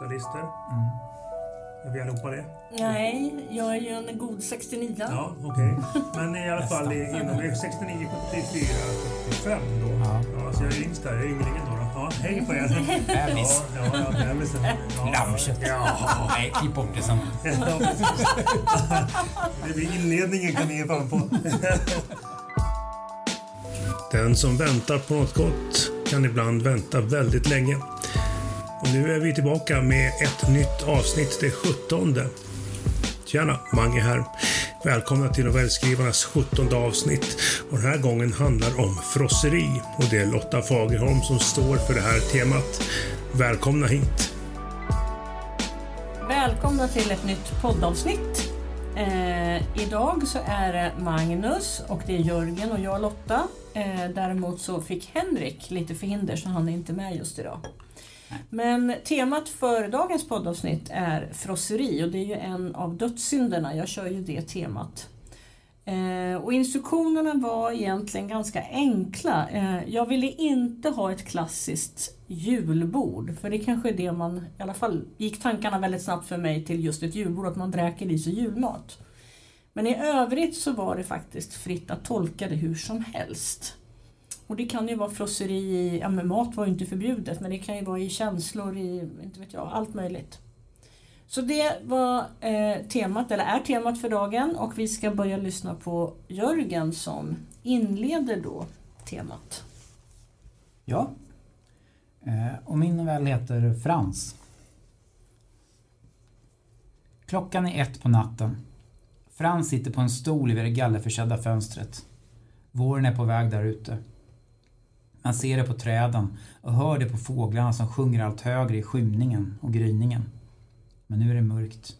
80-talister. Mm. Är vi allihopa det? Nej, jag är ju en god 69. Ja, okej. Men i alla fall inom 69, 74, 75 då. Ja. Ja, så jag är yngst där. Jag är ynglingen då. då. Ja, hej på er. Bebis. Ja, ja. Ja, Lammkött. Ja, Nej, klipp bort det sen. Det blir inledningen kan ni ge fan på. Den som väntar på något gott kan ibland vänta väldigt länge. Och nu är vi tillbaka med ett nytt avsnitt, det 17. Tjena, Mange här. Välkomna till novellskrivarnas 17 avsnitt. Och den här gången handlar om frosseri. Och det är Lotta Fagerholm som står för det här temat. Välkomna hit. Välkomna till ett nytt poddavsnitt. Eh, idag så är det Magnus och det är Jörgen och jag Lotta. Eh, däremot så fick Henrik lite förhinder så han är inte med just idag. Men temat för dagens poddavsnitt är frosseri och det är ju en av dödssynderna. Jag kör ju det temat. Eh, och instruktionerna var egentligen ganska enkla. Eh, jag ville inte ha ett klassiskt julbord, för det kanske är det man, i alla fall gick tankarna väldigt snabbt för mig till just ett julbord, att man dräker i sig julmat. Men i övrigt så var det faktiskt fritt att tolka det hur som helst. Och det kan ju vara frosseri i, ja men mat var ju inte förbjudet, men det kan ju vara i känslor, i, inte vet jag, allt möjligt. Så det var eh, temat, eller är temat för dagen och vi ska börja lyssna på Jörgen som inleder då temat. Ja. Eh, och min novell heter Frans. Klockan är ett på natten. Frans sitter på en stol vid det gallerförsedda fönstret. Våren är på väg där ute. Man ser det på träden och hör det på fåglarna som sjunger allt högre i skymningen och gryningen. Men nu är det mörkt.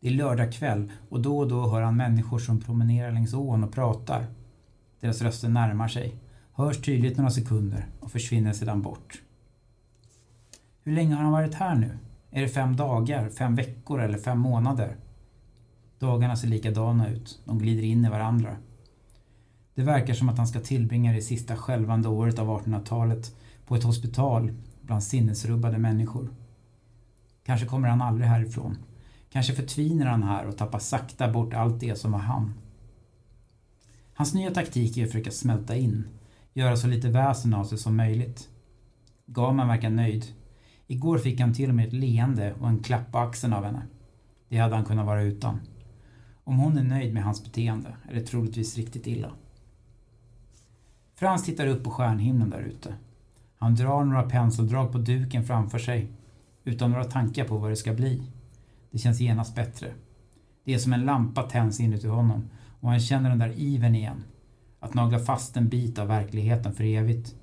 Det är lördag kväll och då och då hör han människor som promenerar längs ån och pratar. Deras röster närmar sig, hörs tydligt några sekunder och försvinner sedan bort. Hur länge har han varit här nu? Är det fem dagar, fem veckor eller fem månader? Dagarna ser likadana ut, de glider in i varandra. Det verkar som att han ska tillbringa det sista skälvande året av 1800-talet på ett hospital bland sinnesrubbade människor. Kanske kommer han aldrig härifrån. Kanske förtvinar han här och tappar sakta bort allt det som var han. Hans nya taktik är att försöka smälta in, göra så lite väsen av sig som möjligt. Gaman verkar nöjd. Igår fick han till och med ett leende och en klapp på axeln av henne. Det hade han kunnat vara utan. Om hon är nöjd med hans beteende är det troligtvis riktigt illa. Frans tittar upp på stjärnhimlen där ute. Han drar några penseldrag på duken framför sig utan några tankar på vad det ska bli. Det känns genast bättre. Det är som en lampa tänds inuti honom och han känner den där iven igen. Att nagla fast en bit av verkligheten för evigt.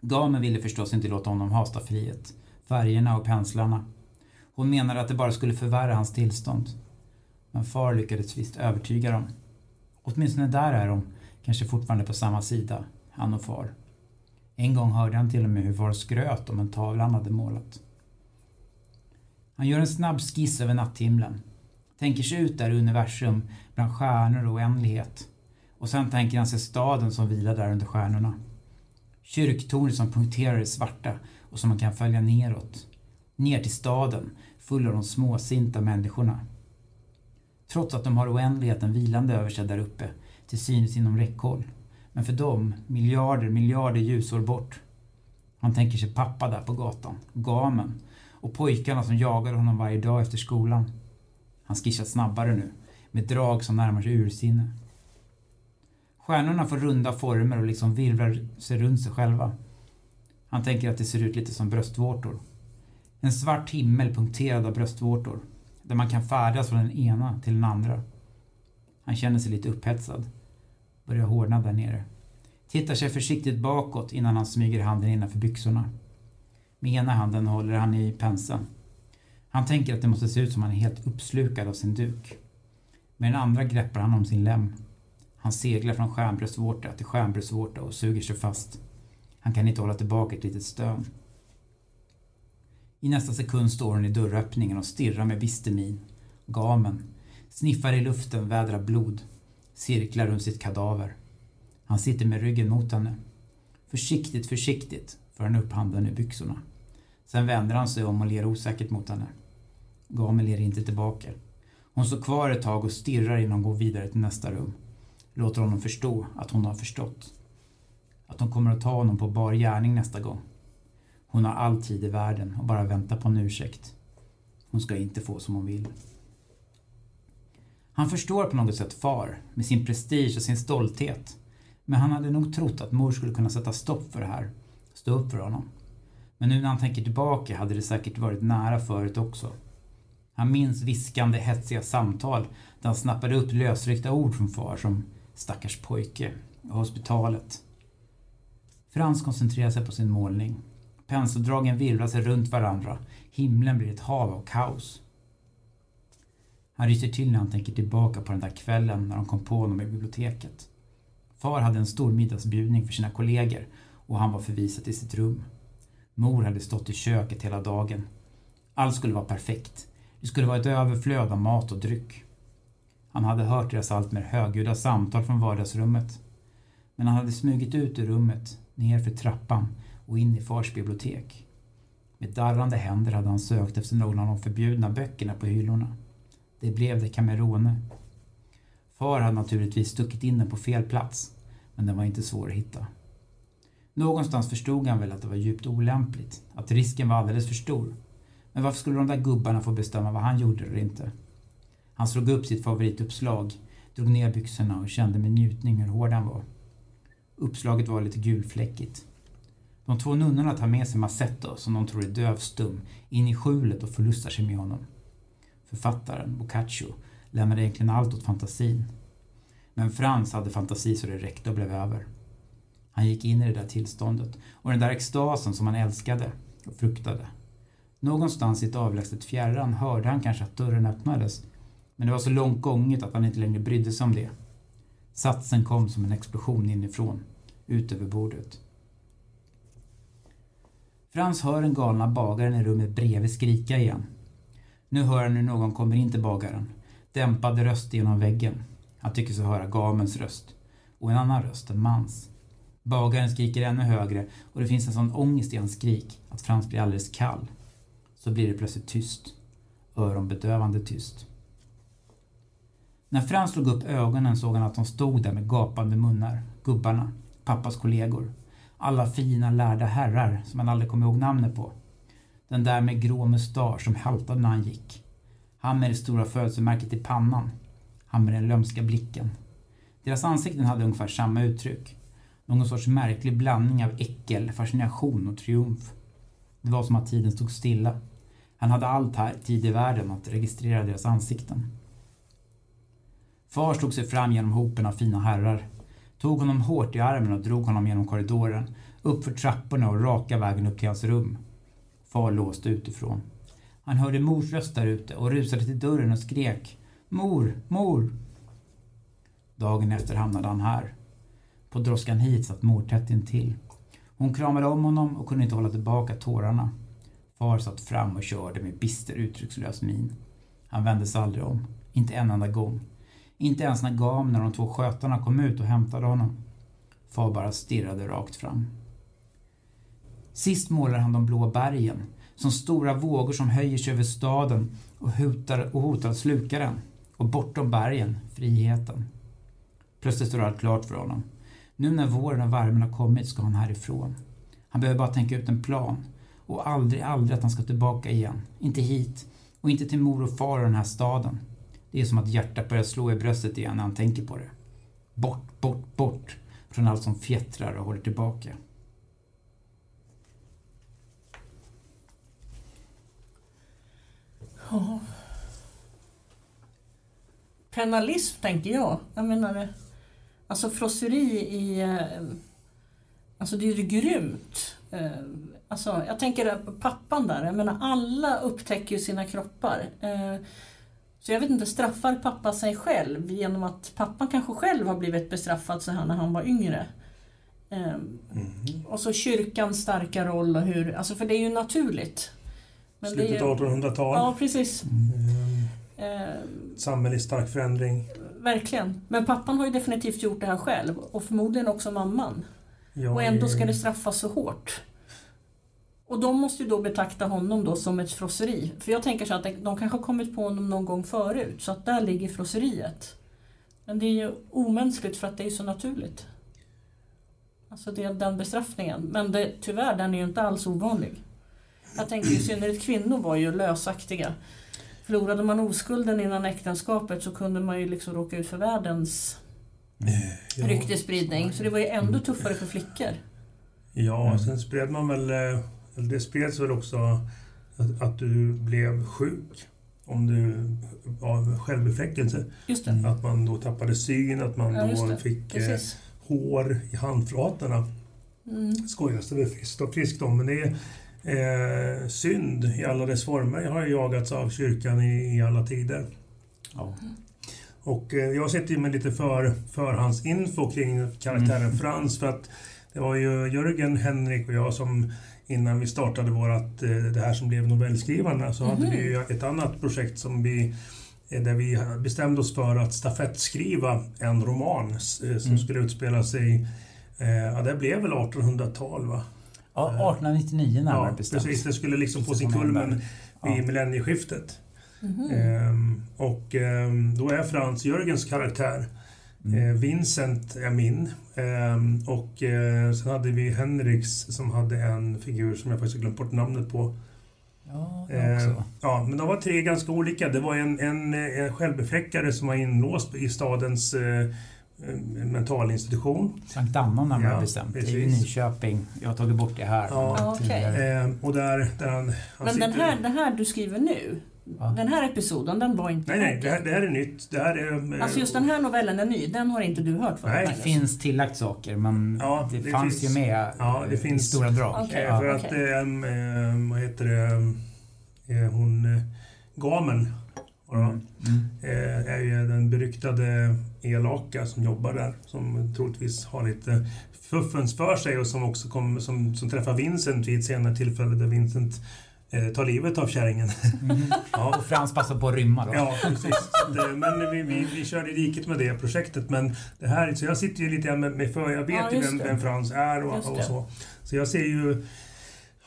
Gamen ville förstås inte låta honom ha staffliet, färgerna och penslarna. Hon menade att det bara skulle förvärra hans tillstånd. Men far lyckades visst övertyga dem. Åtminstone där är de, kanske fortfarande på samma sida, han och far. En gång hörde han till och med hur far skröt om en tavla han hade målat. Han gör en snabb skiss över natthimlen. Tänker sig ut där i universum, bland stjärnor och oändlighet. Och sen tänker han sig staden som vilar där under stjärnorna. Kyrktornet som punkterar det svarta och som man kan följa neråt. Ner till staden, full av de småsinta människorna. Trots att de har oändligheten vilande över sig där uppe, till synes inom räckhåll. Men för dem, miljarder, miljarder ljusår bort. Han tänker sig pappa där på gatan, gamen och pojkarna som jagade honom varje dag efter skolan. Han skissar snabbare nu, med drag som närmar sig ursinne. Stjärnorna får runda former och liksom virvlar sig runt sig själva. Han tänker att det ser ut lite som bröstvårtor. En svart himmel punkterad av bröstvårtor, där man kan färdas från den ena till den andra. Han känner sig lite upphetsad. Börjar hårdna där nere. Tittar sig försiktigt bakåt innan han smyger handen innanför byxorna. Med ena handen håller han i penseln. Han tänker att det måste se ut som han är helt uppslukad av sin duk. Med den andra greppar han om sin lem. Han seglar från stjärnbröstvårta till stjärnbröstvårta och suger sig fast. Han kan inte hålla tillbaka ett litet stön. I nästa sekund står hon i dörröppningen och stirrar med bister min. Gamen. Sniffar i luften, vädrar blod. Cirklar runt sitt kadaver. Han sitter med ryggen mot henne. Försiktigt, försiktigt för han upp handen ur byxorna. Sen vänder han sig om och ler osäkert mot henne. Gamel ler inte tillbaka. Hon står kvar ett tag och stirrar innan hon går vidare till nästa rum. Låter honom förstå att hon har förstått. Att hon kommer att ta honom på bar gärning nästa gång. Hon har all tid i världen och bara väntar på en ursäkt. Hon ska inte få som hon vill. Han förstår på något sätt far, med sin prestige och sin stolthet. Men han hade nog trott att mor skulle kunna sätta stopp för det här. Stå upp för honom. Men nu när han tänker tillbaka hade det säkert varit nära förut också. Han minns viskande, hetsiga samtal där han snappade upp lösryckta ord från far som stackars pojke och hospitalet. Frans koncentrerar sig på sin målning. Penseldragen virvlar sig runt varandra. Himlen blir ett hav av kaos. Han ryser till när han tänker tillbaka på den där kvällen när de kom på honom i biblioteket. Far hade en stor middagsbjudning för sina kollegor och han var förvisad till sitt rum. Mor hade stått i köket hela dagen. Allt skulle vara perfekt. Det skulle vara ett överflöd av mat och dryck. Han hade hört deras alltmer högljudda samtal från vardagsrummet. Men han hade smugit ut ur rummet, ner för trappan och in i fars bibliotek. Med darrande händer hade han sökt efter någon av de förbjudna böckerna på hyllorna. Det blev Decamerone. Far hade naturligtvis stuckit in den på fel plats, men den var inte svår att hitta. Någonstans förstod han väl att det var djupt olämpligt, att risken var alldeles för stor. Men varför skulle de där gubbarna få bestämma vad han gjorde eller inte? Han slog upp sitt favorituppslag, drog ner byxorna och kände med njutning hur hård han var. Uppslaget var lite gulfläckigt. De två nunnorna tar med sig Massetto, som de tror är dövstum, in i skjulet och förlustar sig med honom. Författaren, Boccaccio, lämnade egentligen allt åt fantasin. Men Frans hade fantasi så det räckte och blev över. Han gick in i det där tillståndet och den där extasen som han älskade och fruktade. Någonstans i ett avlägset fjärran hörde han kanske att dörren öppnades men det var så långt gånget att han inte längre brydde sig om det. Satsen kom som en explosion inifrån, ut över bordet. Frans hör den galna bagaren i rummet bredvid skrika igen. Nu hör han hur någon kommer in till bagaren. Dämpad röst genom väggen. Han tycker sig höra gamens röst. Och en annan röst, en mans. Bagaren skriker ännu högre och det finns en sån ångest i hans skrik att Frans blir alldeles kall. Så blir det plötsligt tyst. Öronbedövande tyst. När Frans slog upp ögonen såg han att de stod där med gapande munnar, gubbarna, pappas kollegor. Alla fina lärda herrar som han aldrig kom ihåg namnet på. Den där med grå mustasch som haltade när han gick. Han med det stora födelsemärket i pannan. Han med den lömska blicken. Deras ansikten hade ungefär samma uttryck. Någon sorts märklig blandning av äckel, fascination och triumf. Det var som att tiden stod stilla. Han hade all tid i världen att registrera deras ansikten. Far slog sig fram genom hopen av fina herrar. Tog honom hårt i armen och drog honom genom korridoren, uppför trapporna och raka vägen upp till hans rum. Far låste utifrån. Han hörde mors röst där ute och rusade till dörren och skrek Mor, mor! Dagen efter hamnade han här. På droskan hit satt mor tätt intill. Hon kramade om honom och kunde inte hålla tillbaka tårarna. Far satt fram och körde med bister uttryckslös min. Han vände sig aldrig om. Inte en enda gång. Inte ens när Gam när de två skötarna kom ut och hämtade honom. Far bara stirrade rakt fram. Sist målar han de blå bergen, som stora vågor som höjer sig över staden och hotar, och hotar att sluka den. Och bortom bergen, friheten. Plötsligt står allt klart för honom. Nu när våren och värmen har kommit ska han härifrån. Han behöver bara tänka ut en plan. Och aldrig, aldrig att han ska tillbaka igen. Inte hit. Och inte till mor och far och den här staden. Det är som att hjärtat börjar slå i bröstet igen när han tänker på det. Bort, bort, bort från allt som fjättrar och håller tillbaka. Ja. Penalism tänker jag. Jag menar, alltså frosseri i... eh, Alltså det är ju grymt. Eh, Alltså jag tänker på pappan där, jag menar alla upptäcker ju sina kroppar. Eh, Så jag vet inte, straffar pappa sig själv genom att pappan kanske själv har blivit bestraffad så här när han var yngre? Eh, Och så kyrkans starka roll och hur, alltså för det är ju naturligt. Men Slutet av 1800-tal. Ja, precis. Eh, Eh, Samhället i stark förändring. verkligen. Men pappan har ju definitivt gjort det här själv och förmodligen också mamman. Jag Och ändå ska det straffas så hårt. Och de måste ju då betrakta honom då som ett frosseri. För jag tänker så att de kanske har kommit på honom någon gång förut, så att där ligger frosseriet. Men det är ju omänskligt för att det är så naturligt. Alltså det är den bestraffningen. Men det, tyvärr, den är ju inte alls ovanlig. Jag tänker i synnerhet kvinnor var ju lösaktiga. Förlorade man oskulden innan äktenskapet så kunde man ju liksom råka ut för världens Ja. ryktesspridning. Så det var ju ändå tuffare för flickor. Ja, Mm. sen spred man väl... eh, Det spreds väl också att, att du blev sjuk om du av självbefläckelse. Mm. Att man då tappade syn, att man Ja, då fick eh, Precis. hår i handflatorna. Mm. Skojas det väl friskt och friskt om, men det är eh, synd i alla dess former. Har jagats av kyrkan i, i alla tider. Ja. Och eh, jag sitter ju med lite för, förhandsinfo kring karaktären Mm. Frans för att det var ju Jörgen, Henrik och jag som innan vi startade vårat, eh, det här som blev Nobelskrivarna så hade Mhm. vi ju ett annat projekt som vi eh, där vi bestämde oss för att stafettskriva en roman eh, som Mm. skulle utspela sig, ja det blev väl 1800-tal va? Ja, 1899 närmare Ja, bestämt. precis. Det skulle liksom få sin kulmen Ja. millennieskiftet. Mhm. Ehm, och ehm, då är Frans Jörgens karaktär. Mm. Eh, Vincent är min. Ehm, och eh, sen hade vi Henriks som hade en figur som jag faktiskt glömt bort namnet på. Ja, Eh, jag också. ja, men de var tre ganska olika. Det var en, en, en självbefläckare som var inlåst i stadens eh, eh, mentalinstitution. Sankt Anna närmare Ja, bestämt. Det är precis. i Nyköping. Jag har tagit bort det här. Ja. Tidigare. Ehm, och där, där han, han Men den här, den här du skriver nu, Ja. den här episoden, den var inte Nej, nej, det här, det här är nytt. Det här är... eh, Alltså just den här novellen är ny, den har inte du hört förut Nej. Det finns tillagt saker men Ja, det, det fanns finns- ju med ja, det eh, i finns- stora drag. Okej. Eh, Ja. för att, okej. ehm, ehm, vad heter det, eh, hon, eh, Gamen, ja, Mm. Mm. eh, är ju den beryktade elaka som jobbar där, som troligtvis har lite fuffens för sig och som också kom, som, som träffar Vincent vid ett senare tillfälle där Vincent eh, tar livet av kärringen. Mhm. ja, Och Frans passar på att rymma då. Ja, precis. Att, eh, Men vi, vi, vi körde i diket med det projektet. Men det här, så jag sitter ju lite med, med för jag vet Ja, vem, det. vem Frans är och, och det. så. Så jag ser ju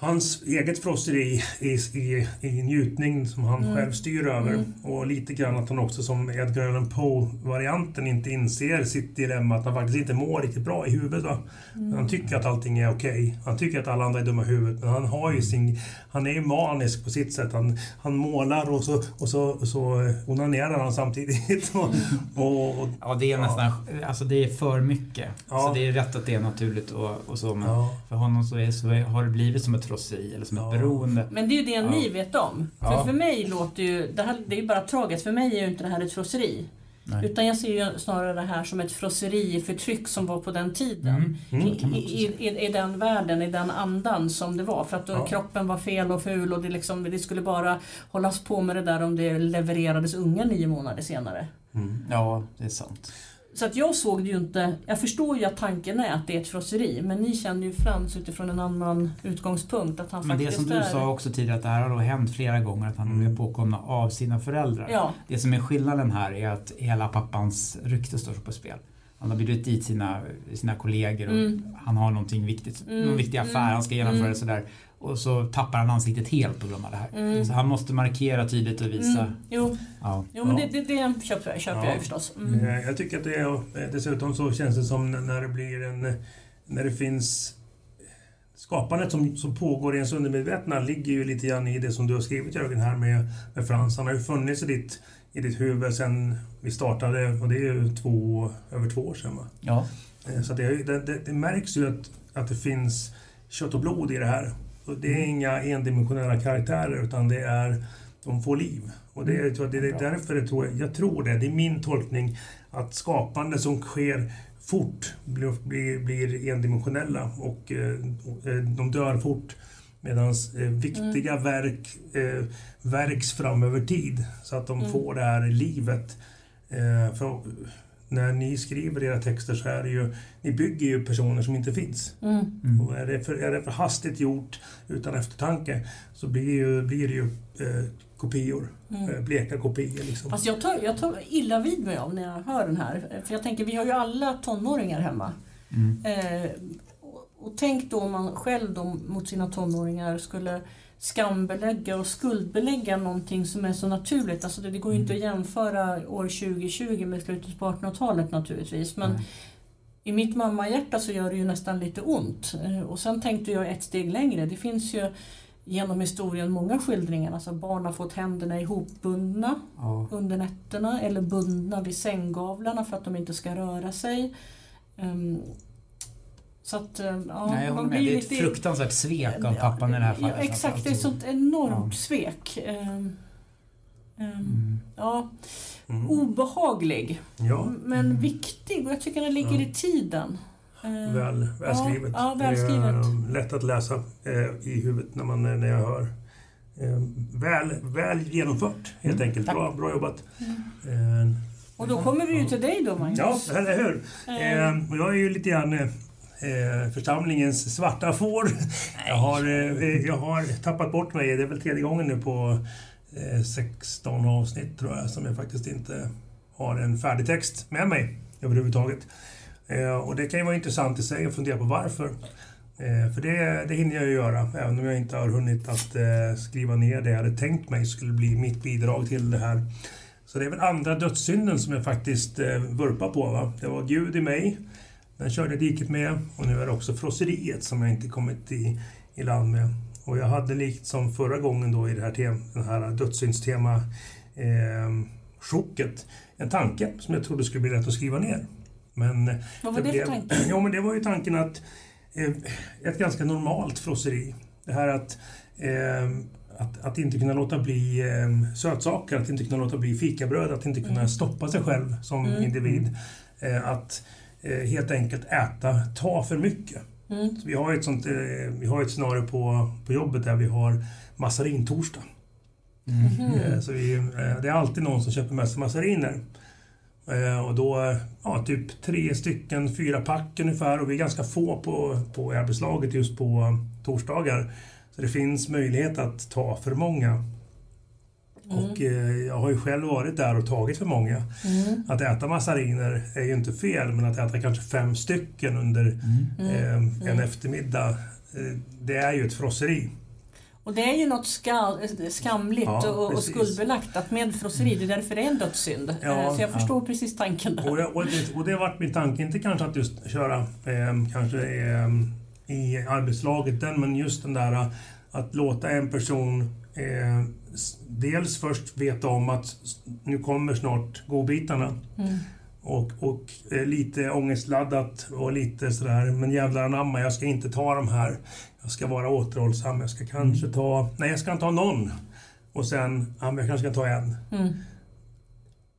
hans eget frosseri i, i, i njutning som han Mm. själv styr över. Mm. Och lite grann att han också som Edgar Allan Poe-varianten inte inser sitt dilemma att han faktiskt inte mår riktigt bra i huvudet. Va? Mm. Han tycker att allting är okej. Han tycker att alla andra är dumma i huvudet. Men han har ju sin... Han är ju manisk på sitt sätt. Han, han målar och så, och så, så eh, onanerar han samtidigt. Och, och, och, Ja, det är Ja. nästan, alltså det är för mycket. Ja. Så det är rätt att det är naturligt och, och så men ja. för honom så, är, så har det blivit som ett frosseri eller som ett beroende. Men det är ju det Ja. ni vet om. Ja. För för mig låter ju, det, här, det är ju bara tragiskt, för mig är ju inte det här ett frosseri. Nej. Utan jag ser ju snarare det här som ett frosseri i förtryck som var på den tiden. Mm. Mm. I, i, i, I den världen, i den andan som det var. För att då Ja. kroppen var fel och ful och det, liksom, det skulle bara hållas på med det där om det levererades unga nio månader senare. Mm. Ja, det är sant. Så att jag såg det ju inte, jag förstår ju att tanken är att det är ett frosseri men ni känner ju Frans utifrån en annan utgångspunkt att han Men det faktiskt som du är... sa också tidigare att det här har då hänt flera gånger att han Mm. blivit påkomna av sina föräldrar. Ja, Det som är skillnaden här är att hela pappans rykte står på spel. Han har bjudit dit sina, sina kollegor och Mm. han har någonting viktigt, Mm, någon viktig affär mm, han ska genomföra mm. sådär. Och så tappar han ansiktet helt på grund av det här. Mm. Så han måste markera tydligt och visa. mm, jo, Ja. jo men det, det, det köper, jag- köper Ja. jag förstås. Mm. Eh, Jag tycker att det är, eh, dessutom så känns det som när det blir en... När det finns... Skapandet som, som pågår i ens undermedvetna ligger ju lite grann i det som du har skrivit Jörgen här med, med Frans. Han har ju funnits i ditt, i ditt huvud sen vi startade och det är ju två, över två år sedan va? ja. Eh, Så det, det, det, märks ju att, att det finns kött och blod i det här. Och det är inga endimensionella karaktärer utan det är de får liv. Och det, är- det, är därför det tror jag, jag tror det, det är min tolkning att skapande som sker fort blir, blir, blir endimensionella och, eh, och eh, de dör fort. Medan eh, viktiga verk eh, verks fram över tid så att de Mm. får det här livet. Eh, för när ni skriver era texter så är det ju, ni bygger ju personer som inte finns. Mm. Mm. Och är det, för, är det för hastigt gjort utan eftertanke så blir, ju, blir det ju eh, kopior. Eh, Mm. bleka kopior liksom. Fast jag tar, jag tar illa vid mig av när jag hör den här. För jag tänker, vi har ju alla tonåringar hemma. Mm. Eh, och tänk då om man själv då mot sina tonåringar skulle skambelägga och skuldbelägga någonting som är så naturligt. Alltså det, det går ju inte att jämföra år 2020 med slutet på 1800-talet naturligtvis. Men Nej. i mitt mammahjärta så gör det ju nästan lite ont. Eh, Och sen tänkte jag ett steg längre. Det finns ju genom historien många skildringar. Alltså barn har fått händerna ihopbundna Ja. under nätterna eller bundna vid sänggavlarna för att de inte ska röra sig. Ehm, så att, ehm, ja, Nej, jag man med. blir Det är ett lite- fruktansvärt svek av pappan i det här fallet. Ja, exakt, det är ett sånt enormt Ja. svek. Ehm, Mm. Ja, Mm. obehaglig Ja, men Mm. viktig och jag tycker den ligger Ja. i tiden. Ehm, väl, välskrivet. Ja, ja, välskrivet. Det är um, lätt att läsa eh, i huvudet när, man, när jag hör. Eh, väl, väl genomfört, helt Mm, enkelt. tack. Bra, bra jobbat. Mm. Eh, Och då kommer vi ju till dig då Magnus. ja, eller hur? Eh, och jag är ju lite grann eh, församlingens svarta får. Jag har, eh, jag har tappat bort mig. Det är väl tredje gången nu på eh, 16 avsnitt tror jag som jag faktiskt inte har en färdig text med mig överhuvudtaget. Eh, och det kan ju vara intressant i sig att fundera på varför. Eh, för det, det hinner jag ju göra, även om jag inte har hunnit att eh, skriva ner det jag hade tänkt mig skulle bli mitt bidrag till det här. Så det är väl andra dödssynden som jag faktiskt eh, vurpar på. Va? Det var Gud i mig, den körde diket med och nu är det också frosseriet som jag inte kommit i, i land med. Och jag hade likt som förra gången då i det här, tem, den här dödssyndstema eh, chocket, en tanke som jag trodde skulle bli lätt att skriva ner. Men vad var det för tanke? Ja, men det var ju tanken att eh, ett ganska normalt frosseri. Det här att, eh, att, att inte kunna låta bli eh, sötsaker, att inte kunna låta bli fikabröd, att inte kunna Mm. stoppa sig själv som Mm. individ. Eh, att eh, helt enkelt äta, ta för mycket. Mm. Så vi har ett sånt, eh, vi har ett scenario på, på jobbet där vi har massarintorsdag. Mm. Mhm. Eh, Så vi, eh, det är alltid någon som köper med sig massariner. Eh, Och då, eh, ja, typ tre stycken, fyra pack ungefär och vi är ganska få på, på arbetslaget just på eh, torsdagar. Så det finns möjlighet att ta för många. Och eh, jag har ju själv varit där och tagit för många. Mm. Att äta massariner är ju inte fel, men att äta kanske fem stycken under Mm. eh, en Mm. eftermiddag, eh, det är ju ett frosseri. Och det är ju något ska, skamligt Ja, och, och skuldbelagt att med frosseri, det är därför det är en dödssynd. Ja, Eh, så jag förstår precis tanken där. Och, det, och, det, och det har varit min tanke, inte kanske att just köra eh, kanske eh, i arbetslaget den, men just den där att låta en person eh, dels först veta om att nu kommer snart godbitarna Mm. och, och eh, lite ångestladdat och lite sådär, men jävlar anamma, jag ska inte ta de här. Jag ska vara återhållsam, jag ska kanske ta, nej jag ska inte ta någon. Och sen, ja men jag kanske ska ta en. Mm.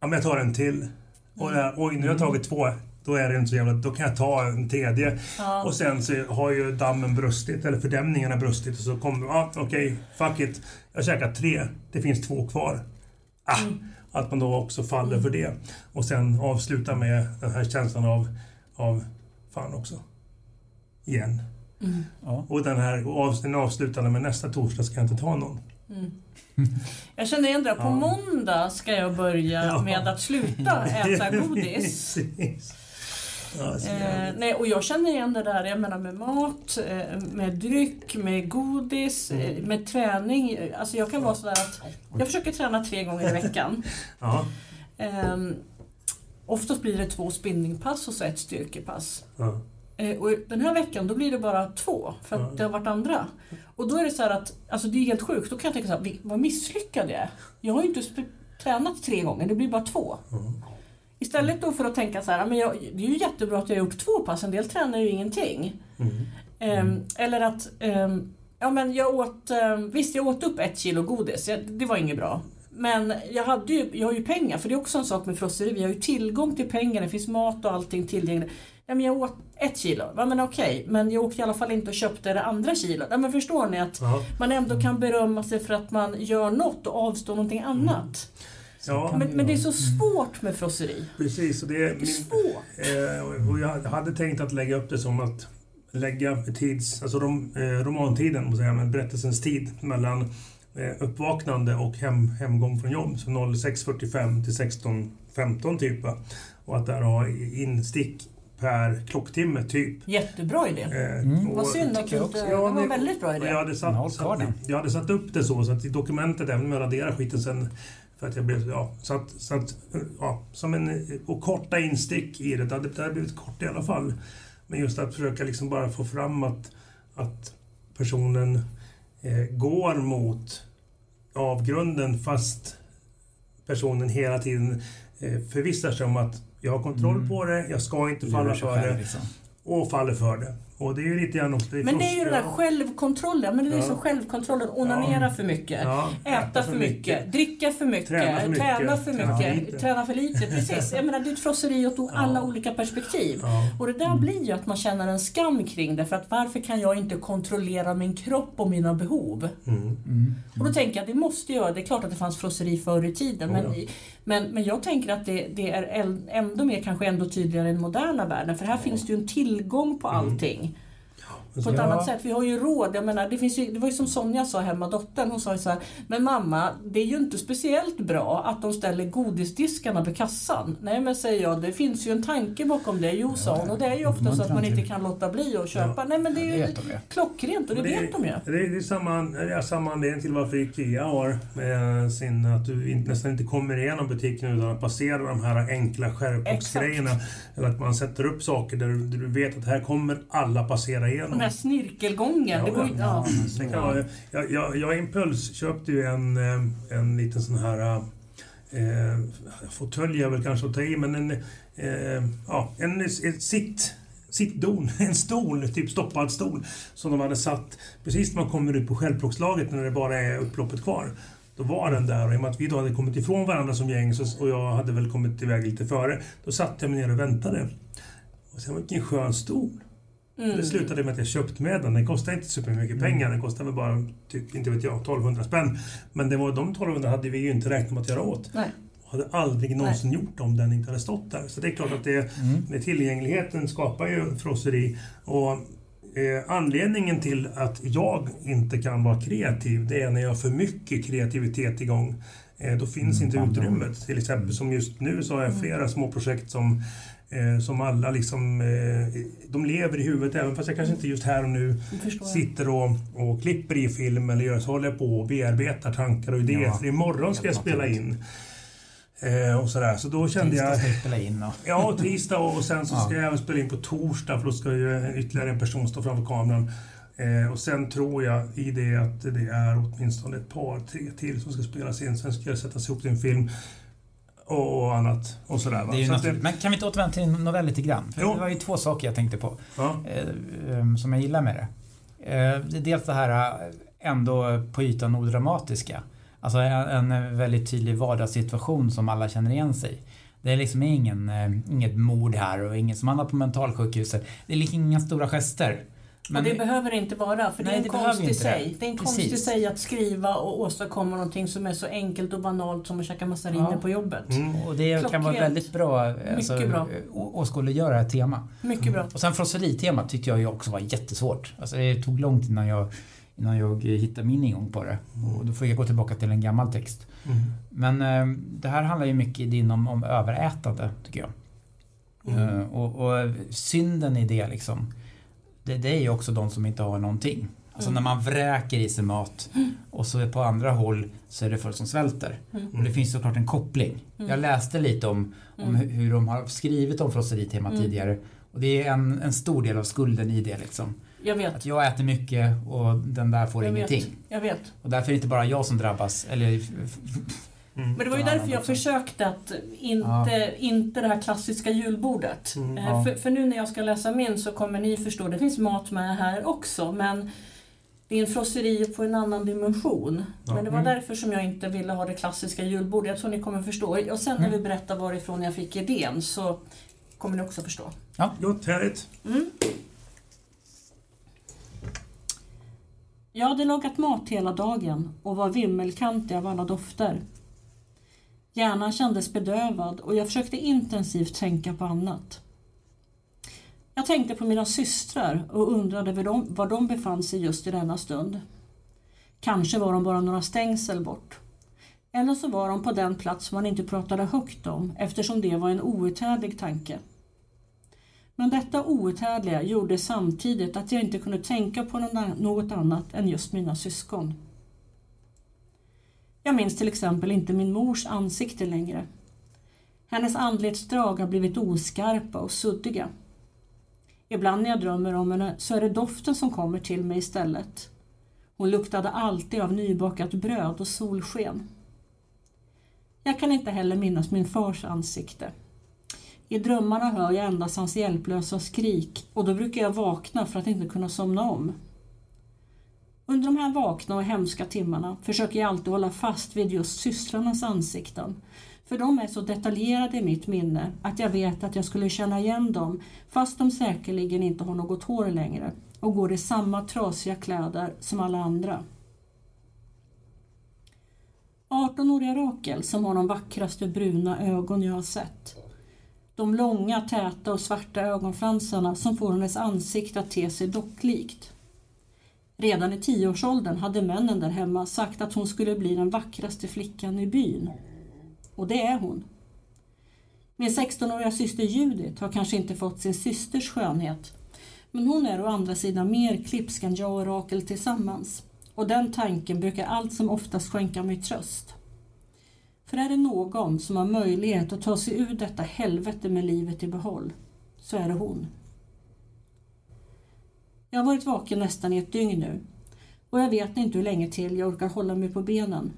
Ja, men jag tar en till. Och där, oj, nu har jag tagit två. Då är det inte så jävla... Då kan jag ta en tredje. Ja. Och sen så har ju dammen brustit, eller fördämningarna brustit. Och så kommer... Ja, okej, fuck it. Jag käkar tre. Det finns två kvar. Ah, Mm. Att man då också faller för det. Och sen avsluta med den här känslan av... av fan också. Igen. Mm. Ja. Och den här den avslutande med nästa torsdag ska jag inte ta någon. Mm. Jag känner igen det. På Ja. måndag ska jag börja Ja. med att sluta äta godis. Eh, nej, och jag känner igen det där, jag menar med mat, eh, med dryck, med godis, eh, Mm. med träning. Alltså jag kan vara sådär att jag försöker träna tre gånger i veckan. Ja. Eh, oftast blir det två spinningpass och så ett styrkepass. Ja. Eh, och den här veckan då blir det bara två, för att Ja. det har varit andra. Och då är det så att, alltså det är helt sjukt, då kan jag tänka så här, "Vi- vad misslyckad jag är. Jag har ju inte tränat tre gånger, det blir bara två. Mm. Istället då för att tänka så här, "Ja, men jag, det är ju jättebra att jag har gjort två pass, en del tränar ju ingenting. Mm. Ehm, eller att, ehm, ja men jag åt, um, visst jag åt upp ett kilo godis, det var inget bra. Men jag, hade ju, jag har ju pengar, för det är också en sak med frosseri, vi har ju tillgång till pengar, det finns mat och allting tillgängligt. Ja, men jag åt ett kilo, ja, men okej, men jag åkte i alla fall inte och köpte det andra kilot. Ja, men förstår ni att Ja. man ändå kan berömma sig för att man gör något och avstår någonting annat. Ja. Men, det men det är så svårt med frosseri. Precis, och det är Det är min, svårt. eh, och jag hade tänkt att lägga upp det som att lägga tids, alltså rom, eh, romantiden, säga, men berättelsens tid mellan eh, uppvaknande och hem, hemgång från jobb, så 06.45 till 16.15 typ. Och att där ha instick per klocktimme typ. Jättebra idé. Eh, Mm. Vad synd att inte... Det var en väldigt bra och jag idé. hade, satt, satt, jag hade satt upp det så, så att i dokumentet, även om jag raderade skiten sen, för att jag blev, ja, så att, så att, ja, som en, och korta instick i det. Det hade, det hade blivit kort i alla fall. Men just att försöka liksom bara få fram att, att personen eh, går mot avgrunden fast personen hela tiden eh, förvissar sig om att jag har kontroll Mm. På det, jag ska inte falla Lurar för själv, det liksom. och faller för det. Och det är ju lite grann också... Men det är ju den där självkontrollen. Men det är Ja. liksom självkontrollen. Onanera Ja. för mycket. Ja, Äta för mycket, dricka för mycket, Träna för mycket, träna för träna mycket, för lite. träna för lite. Precis. Jag menar, det är ett frosseri åt alla Ja. olika perspektiv. Ja. Och det där blir ju att man känner en skam kring det. För att varför kan jag inte kontrollera min kropp och mina behov? Mm. Mm. Och då tänker jag att det måste jag, det är klart att det fanns frosseri förr i tiden. Men, Ja. men, men jag tänker att det, det är ändå mer, kanske ändå tydligare i den moderna världen. För här finns det ju en tillgång på Mm. allting. På ett Ja. annat sätt. Vi har ju råd. Jag menar, det, finns ju, det var ju som Sonja sa hemma, dottern. Hon sa ju så här, men mamma, det är ju inte speciellt bra att de ställer godisdiskarna vid kassan. Nej men säger jag, det finns ju en tanke bakom det. Jo sa hon. Och det är ju ofta så att man inte kan låta bli att köpa. Nej men det är ju klockrent och det, vet de ju. Det är, det är samma, det är samma anledning till varför IKEA har med sin, att du nästan inte kommer igenom butiken utan att passera de här enkla skärpboxgrejerna. Eller att man sätter upp saker där du, där du vet att här kommer alla passera igenom. Den här snirkelgången. Ja, ju, ja. Vara, jag, jag, jag impulsköpte ju en, eh, en liten sån här eh, fåtölj är väl kanske att ta i, men en, eh, ja, en, en sitt sittdon, en stol, typ stoppad stol, som de hade satt precis när man kommer ut på självplågslaget när det bara är upploppet kvar. Då var den där och i och med att vi då hade kommit ifrån varandra som gäng så, och jag hade väl kommit iväg lite före, då satte jag mig ner och väntade. Och sen vilken skön stol. Mm. Det slutade med att jag köpte med den. Den kostade inte supermycket pengar. Den kostade väl bara, typ, inte vet jag, 1200 spänn. Men det var, de 1200 hade vi ju inte räknat med att göra åt. Nej. Och hade aldrig någonsin gjort om den inte hade stått där. Så det är klart att det, Mm. med tillgängligheten skapar ju frosseri. Och eh, anledningen till att jag inte kan vara kreativ, det är när jag har för mycket kreativitet igång. Eh, då finns Mm, inte utrymmet. Till exempel som just nu så har jag flera små projekt som eh, som alla liksom, eh, de lever i huvudet även fast jag kanske inte just här och nu Jag sitter och, och klipper i film eller gör så håller jag på och bearbetar tankar och idéer. Ja, för imorgon ska jag spela naturligt. in. Eh, och sådär. Så då kände Tisdag jag... ska vi spela in och... Ja, tisdag och sen så ska Ja. jag även spela in på torsdag för då ska ju ytterligare en person stå framför kameran. Eh, och sen tror jag i det att det är åtminstone ett par, tre till som ska spelas in. Sen ska jag sätta ihop till en film och, annat och sådär. Va? Det är så naturligt. Men kan vi inte återvända till novell lite grann? För Jo. det var ju två saker jag tänkte på ja, eh, eh, som jag gillar med det. Eh, det är dels det här eh, ändå på ytan odramatiska. Alltså en, en väldigt tydlig vardagssituation som alla känner igen sig i. Det är liksom ingen, eh, inget mord här och inget som man har på mentalsjukhuset. Det är liksom inga stora gester. Men det behöver det inte vara, för Nej, det är en konst i sig. Det är en konst i Precis. sig att skriva och åstadkomma någonting som är så enkelt och banalt som att käka massariner Ja. på jobbet. mm, Och det kan vara Klockrent. väldigt bra alltså, Mycket bra. åskådliggöra ett tema. Mycket bra. Och sen frosseritemat tyckte jag också var jättesvårt. Alltså det tog långt innan jag, innan jag hittade min ingång på det. Och då får jag gå tillbaka till en gammal text. mm, Men eh, det här handlar ju mycket in om, om överätande, tycker jag. mm. Eh, och, och synden i det liksom, det, det är ju också de som inte har någonting. Alltså Mm. när man vräker i sig mat och så på andra håll så är det folk som svälter. Mm. Och det finns såklart en koppling. Mm. Jag läste lite om, om Mm. hur, de har skrivit om frosseritemat Mm. tidigare. Och det är en, en stor del av skulden i det liksom. Jag vet. Att jag äter mycket och den där får Jag ingenting. vet. Jag vet. Och därför är det inte bara jag som drabbas. Eller, Mm. Men det var ju Ja, därför jag försökte att inte, inte det här klassiska julbordet. Mm, Eh, ja. för, för nu när jag ska läsa min så kommer ni förstå, det finns mat med här också men det är en frosseri på en annan dimension. Ja. Men det var Mm. därför som jag inte ville ha det klassiska julbordet. Jag tror ni kommer förstå. Och sen när Mm. vi berättar varifrån jag fick idén så kommer ni också förstå. Gott, härligt. Mm. Jag hade lagat mat hela dagen och var vimmelkantig av alla dofter. Hjärnan kändes bedövad och jag försökte intensivt tänka på annat. Jag tänkte på mina systrar och undrade var de, var de befann sig just i denna stund. Kanske var de bara några stängsel bort. Eller så var de på den plats man inte pratade högt om eftersom det var en outhärdlig tanke. Men detta outhärdliga gjorde samtidigt att jag inte kunde tänka på något annat än just mina syskon. Jag minns till exempel inte min mors ansikte längre. Hennes anletsdrag har blivit oskarpa och suddiga. Ibland när jag drömmer om henne så är det doften som kommer till mig istället. Hon luktade alltid av nybakat bröd och solsken. Jag kan inte heller minnas min fars ansikte. I drömmarna hör jag endast hans hjälplösa skrik och då brukar jag vakna för att inte kunna somna om. Under de här vakna och hemska timmarna försöker jag alltid hålla fast vid just systrarnas ansikten. För de är så detaljerade i mitt minne att jag vet att jag skulle känna igen dem fast de säkerligen inte har något hår längre och går i samma trasiga kläder som alla andra. 18-åriga Rakel som har de vackraste bruna ögon jag har sett. De långa, täta och svarta ögonfransarna som får hennes ansikte att te sig docklikt. Redan i tioårsåldern hade männen där hemma sagt att hon skulle bli den vackraste flickan i byn. Och det är hon. Min 16-åriga syster Judith har kanske inte fått sin systers skönhet. Men hon är å andra sidan mer klipsk än jag och Rakel tillsammans. Och den tanken brukar allt som oftast skänka mig tröst. För är det någon som har möjlighet att ta sig ur detta helvete med livet i behåll, så är det hon. Jag har varit vaken nästan i ett dygn nu och jag vet inte hur länge till jag orkar hålla mig på benen.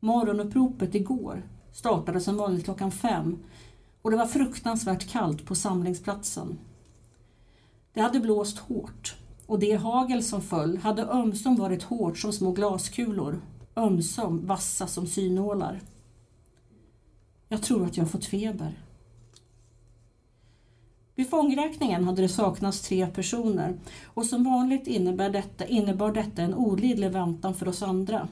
Morgonuppropet igår startade som vanligt klockan fem och det var fruktansvärt kallt på samlingsplatsen. Det hade blåst hårt och det hagel som föll hade ömsom varit hårt som små glaskulor, ömsom vassa som synålar. Jag tror att jag har fått feber. Vid fångräkningen hade det saknats tre personer och som vanligt innebär detta, innebar detta en olidlig väntan för oss andra.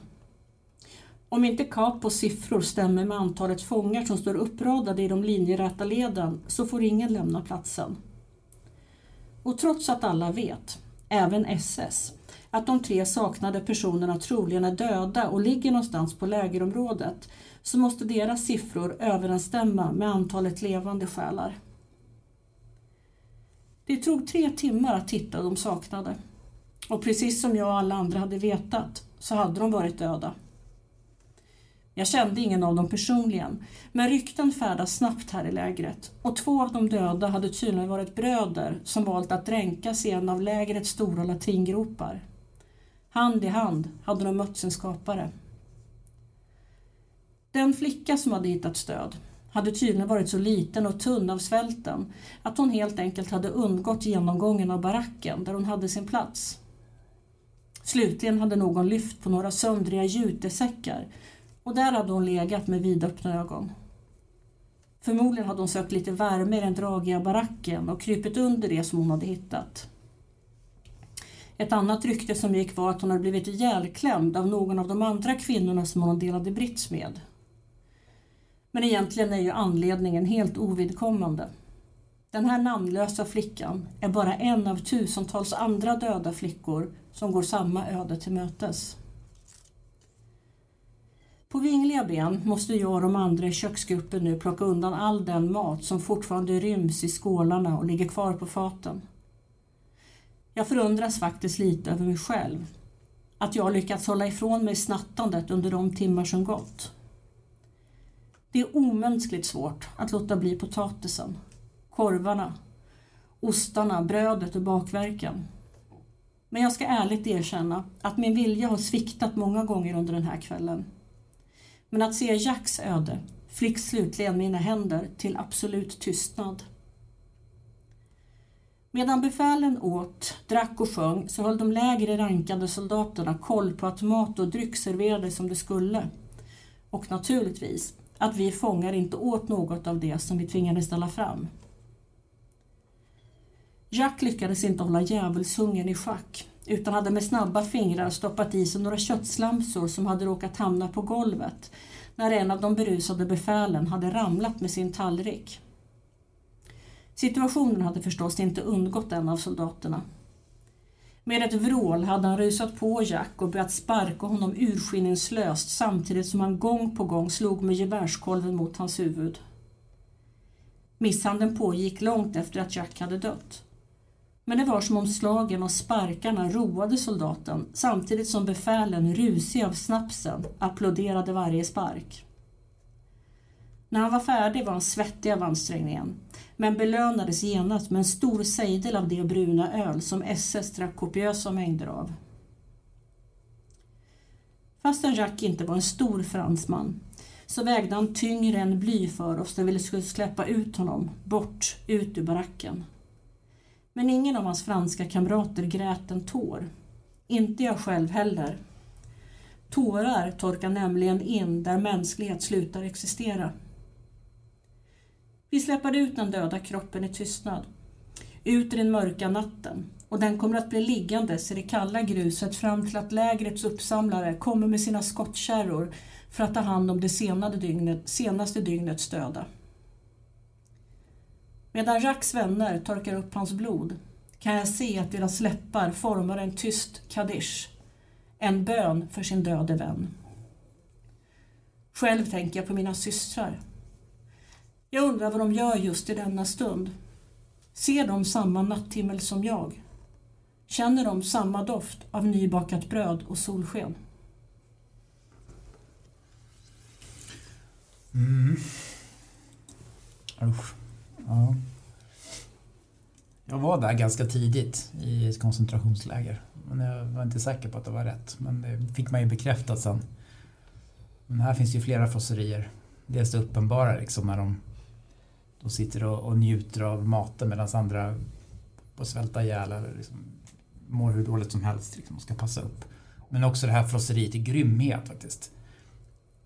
Om inte Capos siffror stämmer med antalet fångar som står uppradade i de linjeräta leden så får ingen lämna platsen. Och trots att alla vet, även SS, att de tre saknade personerna troligen är döda och ligger någonstans på lägerområdet så måste deras siffror överensstämma med antalet levande själar. Det tog tre timmar att hitta de saknade. Och precis som jag och alla andra hade vetat så hade de varit döda. Jag kände ingen av dem personligen, men rykten färdas snabbt här i lägret och två av de döda hade tydligen varit bröder som valt att dränkas i en av lägrets stora latringropar. Hand i hand hade de mött sin skapare. Den flicka som hade hittat stöd hade tydligen varit så liten och tunn av svälten att hon helt enkelt hade undgått genomgången av baracken där hon hade sin plats. Slutligen hade någon lyft på några söndriga jutesäckar och där hade hon legat med vidöppna ögon. Förmodligen hade hon sökt lite värme i den dragiga baracken och krypit under det som hon hade hittat. Ett annat rykte som gick var att hon hade blivit ihjälklämd av någon av de andra kvinnorna som hon delade brits med. Men egentligen är ju anledningen helt ovidkommande. Den här namnlösa flickan är bara en av tusentals andra döda flickor som går samma öde till mötes. På vingliga ben måste jag och de andra i köksgruppen nu plocka undan all den mat som fortfarande ryms i skålarna och ligger kvar på faten. Jag förundras faktiskt lite över mig själv. Att jag lyckats hålla ifrån mig snattandet under de timmar som gått. Det är omänskligt svårt att låta bli potatisen, korvarna, ostarna, brödet och bakverken. Men jag ska ärligt erkänna att min vilja har sviktat många gånger under den här kvällen. Men att se Jacks öde fick slutligen mina händer till absolut tystnad. Medan befälen åt, drack och sjöng så höll de lägre rankade soldaterna koll på att mat och dryck serverades som det skulle. Och naturligtvis att vi fångar inte åt något av det som vi tvingades ställa fram. Jack lyckades inte hålla djävulshungern i schack utan hade med snabba fingrar stoppat i sig några köttslamsor som hade råkat hamna på golvet när en av de berusade befälen hade ramlat med sin tallrik. Situationen hade förstås inte undgått en av soldaterna. Med ett vrål hade han rusat på Jack och börjat sparka honom urskillningslöst samtidigt som han gång på gång slog med gevärskolven mot hans huvud. Misshandeln pågick långt efter att Jack hade dött. Men det var som om slagen och sparkarna roade soldaten samtidigt som befälen, rusiga av snapsen, applåderade varje spark. När han var färdig var han svettig av ansträngningen, men belönades genast med en stor sejdel av det bruna öl som SS drack kopiösa mängder av. Fastän Jack inte var en stor fransman så vägde han tyngre än bly för oss när vi skulle släppa ut honom, bort, ut ur baracken. Men ingen av hans franska kamrater grät en tår. Inte jag själv heller. Tårar torkar nämligen in där mänsklighet slutar existera. Vi släpar ut den döda kroppen i tystnad. Ut i den mörka natten och den kommer att bli liggandes i det kalla gruset fram till att lägrets uppsamlare kommer med sina skottkärror för att ta hand om det senaste, dygnet, senaste dygnets döda. Medan Racks vänner torkar upp hans blod kan jag se att deras läppar formar en tyst kaddish, en bön för sin döde vän. Själv tänker jag på mina systrar. Jag undrar vad de gör just i denna stund. Ser de samma natthimmel som jag? Känner de samma doft av nybakat bröd och solsken? Mm. Usch. Ja. Jag var där ganska tidigt i ett koncentrationsläger. Men jag var inte säker på att det var rätt. Men det fick man ju bekräftat sen. Men här finns ju flera frosserier. Dels det uppenbara liksom när de, de sitter och, och njuter av maten medan andra får svälta ihjäl eller liksom mår hur dåligt som helst liksom, och ska passa upp. Men också det här frosseriet i grymhet faktiskt.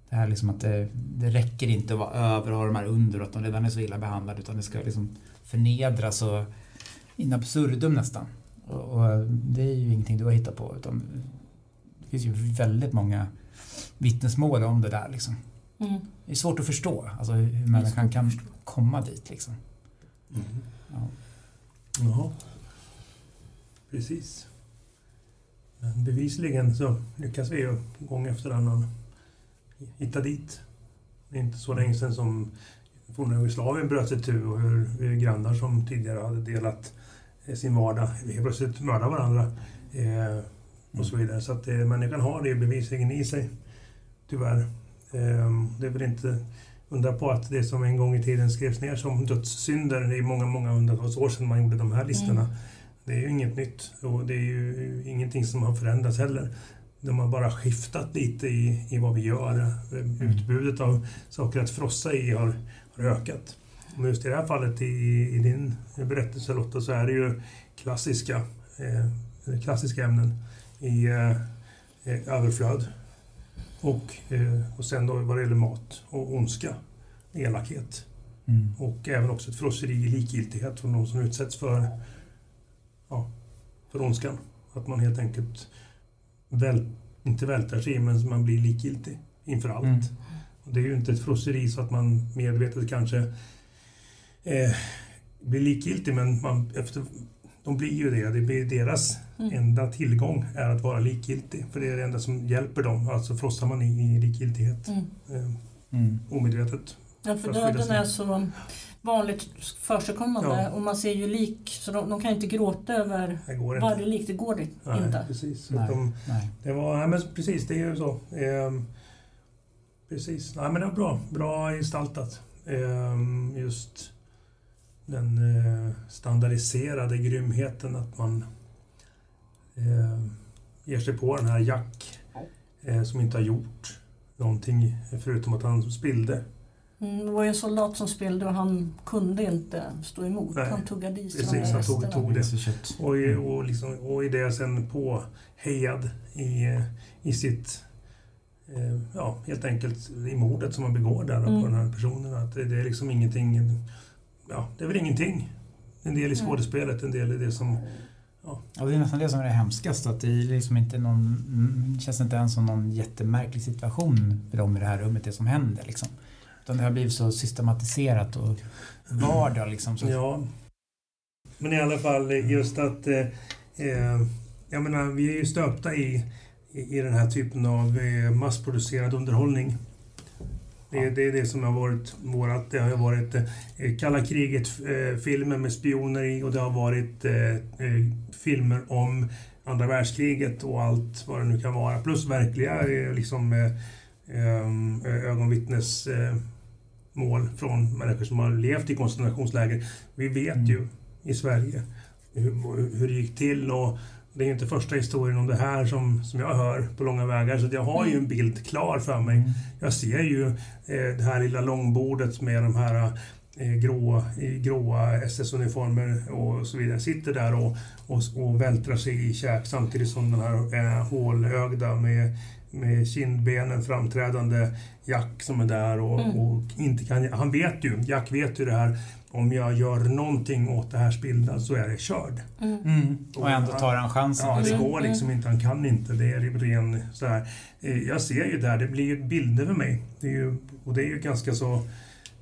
Det här liksom att det, det räcker inte att vara över och ha de här under och att de redan är så illa behandlade utan det ska liksom förnedras och in absurdum nästan. Och, och, det är ju ingenting du har hittat på utan det finns ju väldigt många vittnesmål om det där liksom. Mm. Det är svårt att förstå alltså hur människan kan komma dit liksom. Mm. Ja. ja. Precis. Men bevisligen så lyckas vi ju gång efter annan hitta dit. Det är inte så länge sedan som forna Jugoslavien bröt itu och hur, hur grannar som tidigare hade delat eh, sin vardag helt plötsligt mördar varandra. Eh, och så vidare. Så att eh, människan har det bevisligen i sig. Tyvärr. Eh, det är väl inte undra på att det som en gång i tiden skrevs ner som dödssynder, är många, många hundratals år sedan man gjorde de här listorna. Mm. Det är ju inget nytt och det är ju ingenting som har förändrats heller. De har bara skiftat lite i, i vad vi gör. Utbudet av saker att frossa i har, har ökat. Men just i det här fallet i, i din berättelse Lotta så är det ju klassiska, eh, klassiska ämnen i eh, överflöd. Och, eh, och sen då vad det gäller mat och ondska, elakhet. Mm. Och även också ett frosseri i likgiltighet från de som utsätts för, ja, för ondskan. Att man helt enkelt väl, inte vältar sig men man blir likgiltig inför allt. Mm. Och det är ju inte ett frosseri så att man medvetet kanske eh, blir likgiltig men man, efter, de blir ju det. Det blir deras mm. enda tillgång är att vara likgiltig. För det är det enda som hjälper dem. Alltså frossar man i, i likgiltighet. Mm. Eh, mm. omedvetet. Ja, för döden är så vanligt förekommande ja. och man ser ju lik så de, de kan inte gråta över varje lik, det går nej, inte. Precis. Nej, de, nej. Det var, nej, men precis, det är ju så. Eh, precis, nej, men det var bra, bra gestaltat. Eh, just den eh, standardiserade grymheten att man eh, ger sig på den här Jack eh, som inte har gjort någonting förutom att han spillde Mm, det var ju en soldat som spelade och han kunde inte stå emot. Nej, han tuggade i sig Precis, han tog, tog det. Och, i, och, liksom, och i det sen påhejad i, i sitt... Eh, ja, helt enkelt i mordet som man begår där mm. på den här personen. Att det, det, är liksom ingenting... Ja, det är väl ingenting. En del i mm. skådespelet, en del i det som... Ja. ja, det är nästan det som är det hemskaste. Att det är liksom inte någon, känns inte ens som någon jättemärklig situation för dem i det här rummet, det som händer. Liksom. Utan det har blivit så systematiserat och vardag liksom. Så. Ja. Men i alla fall just att eh, eh, jag menar, vi är ju stöpta i, i, i den här typen av eh, massproducerad underhållning. Det, är, det är det som har varit vårat. Det har varit eh, kalla kriget-filmer med spioner i och det har varit eh, eh, filmer om andra världskriget och allt vad det nu kan vara. Plus verkliga eh, liksom, eh, eh ögonvittnesmål från människor som har levt i koncentrationsläger. Vi vet mm. ju i Sverige hur, hur det gick till och det är inte första historien om det här som, som jag hör på långa vägar, så jag har ju en bild klar för mig. Mm. Jag ser ju eh, det här lilla långbordet med de här eh, gråa, gråa SS-uniformer och så vidare. Sitter där och, och, och vältrar sig i käk samtidigt som den här eh, hålögda med, med kindbenen framträdande Jack som är där och, mm. och inte kan... Han vet ju, Jack vet ju det här om jag gör någonting åt det här spilda så är det körd. Mm. Mm. Och ändå tar han chansen. Ja, det går liksom mm. inte. Han kan inte. Det är ren så här. Eh, jag ser ju där, det blir ju bilder för mig. Det är ju, och det är ju ganska så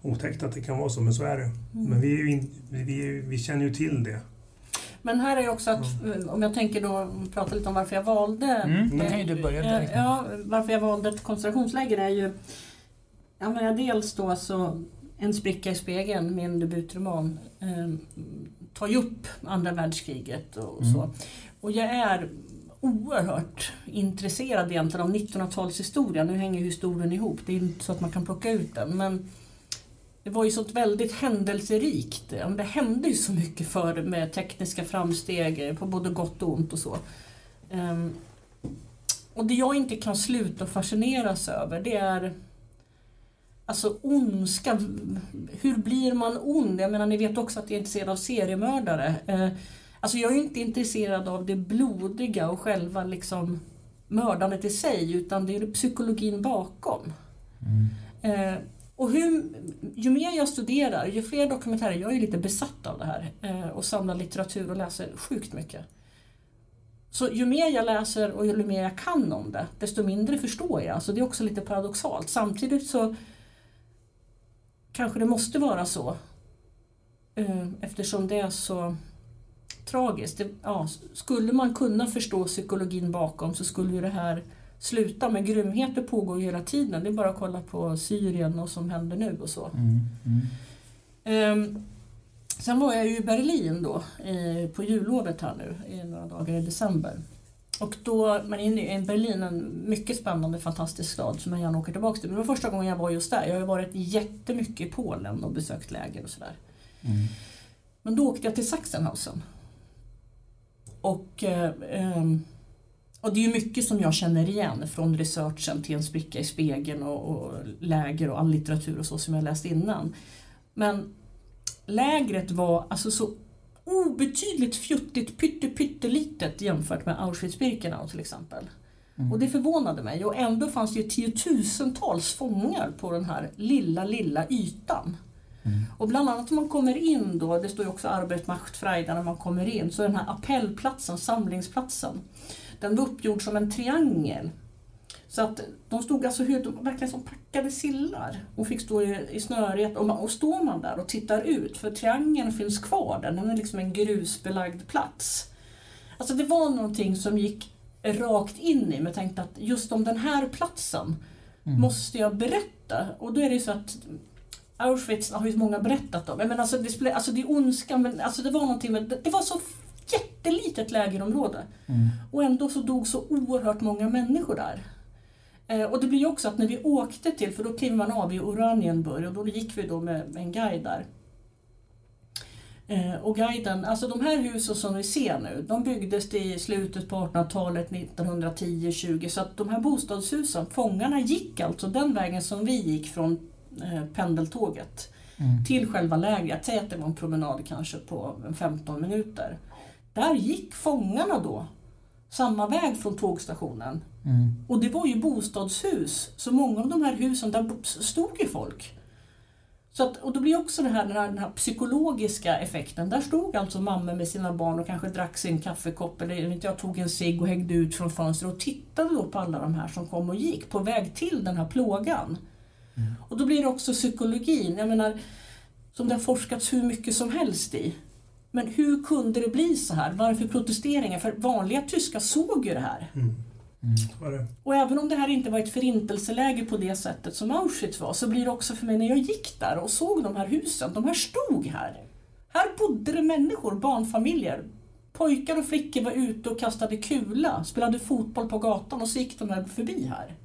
otäckt att det kan vara så, men så är det. Mm. Men vi, in, vi, vi känner ju till det. Men här är ju också att, mm. om jag tänker då, prata lite om varför jag valde... Mm, ju du börja direkt. Ja, varför jag valde ett koncentrationsläger är ju... Jag menar, dels då så en spricka i spegeln, min debutroman, eh, tar ju upp andra världskriget och mm. så. Och jag är oerhört intresserad egentligen av 1900-talshistorien. Nu hänger historien ihop, det är inte så att man kan plocka ut den. Men det var ju sånt väldigt händelserikt. Det hände ju så mycket förr med tekniska framsteg på både gott och ont och så. Ehm, och det jag inte kan sluta fascineras över det är Alltså ondska, hur blir man ond? Jag menar ni vet också att jag är intresserad av seriemördare. Eh, alltså jag är inte intresserad av det blodiga och själva liksom mördandet i sig utan det är psykologin bakom. Mm. Eh, och hur, ju mer jag studerar, ju fler dokumentärer, jag är lite besatt av det här eh, och samlar litteratur och läser sjukt mycket. Så ju mer jag läser och ju mer jag kan om det, desto mindre förstår jag. Så det är också lite paradoxalt. Samtidigt så kanske det måste vara så. Eh, eftersom det är så tragiskt. Det, ja, skulle man kunna förstå psykologin bakom så skulle ju det här sluta. Men grymheter pågår ju hela tiden. Det är bara att kolla på Syrien och vad som händer nu och så. Mm, mm. Um, sen var jag ju i Berlin då eh, på jullovet här nu i några dagar i december. Och då, men är Berlin en mycket spännande, fantastisk stad som jag gärna åker tillbaka till. Men det var första gången jag var just där. Jag har ju varit jättemycket i Polen och besökt läger och sådär. Mm. Men då åkte jag till Sachsenhausen. Och, eh, ehm, och det är ju mycket som jag känner igen från researchen till En spricka i spegeln och, och läger och all litteratur och så som jag läst innan. Men lägret var alltså så obetydligt fjuttigt, pytte, pyttelitet jämfört med Auschwitz-Birkenau till exempel. Mm. Och det förvånade mig och ändå fanns det ju tiotusentals fångar på den här lilla, lilla ytan. Mm. Och bland annat om man kommer in då, det står ju också Arbeit macht frei när man kommer in, så den här appellplatsen, samlingsplatsen, den var uppgjord som en triangel så att de stod alltså hur, de, verkligen som packade sillar och fick stå i, i snöret. Och, man, och står man där och tittar ut, för triangeln finns kvar där, den är liksom en grusbelagd plats. Alltså det var någonting som gick rakt in i mig. Jag tänkte att just om den här platsen mm. måste jag berätta. Och då är det så att Auschwitz har ju många berättat om. Men alltså det, alltså det är ondska, men alltså det var någonting med, det, det var så jättelitet lägerområde. Mm. Och ändå så dog så oerhört många människor där. Eh, och det blir ju också att när vi åkte till, för då kliver man av i Oranienburg och då gick vi då med en guide där. Eh, och guiden, alltså de här husen som vi ser nu, de byggdes i slutet på 1800-talet, 1910-20, så att de här bostadshusen, fångarna gick alltså den vägen som vi gick från eh, pendeltåget mm. till själva lägret. Säg att det var en promenad kanske på 15 minuter. Där gick fångarna då samma väg från tågstationen. Mm. Och det var ju bostadshus, så många av de här husen, där stod ju folk. Så att, och då blir också det här, den, här, den här psykologiska effekten. Där stod alltså mammor med sina barn och kanske drack sin kaffekopp eller jag tog en cigg och hängde ut från fönstret och tittade då på alla de här som kom och gick på väg till den här plågan. Mm. Och då blir det också psykologin, jag menar, som det har forskats hur mycket som helst i. Men hur kunde det bli så här? Varför protesteringar? För vanliga tyskar såg ju det här. Mm. Mm. Och även om det här inte var ett förintelseläge på det sättet som Auschwitz var så blir det också för mig när jag gick där och såg de här husen, de här stod här. Här bodde det människor, barnfamiljer. Pojkar och flickor var ute och kastade kula, spelade fotboll på gatan och så gick de här förbi här.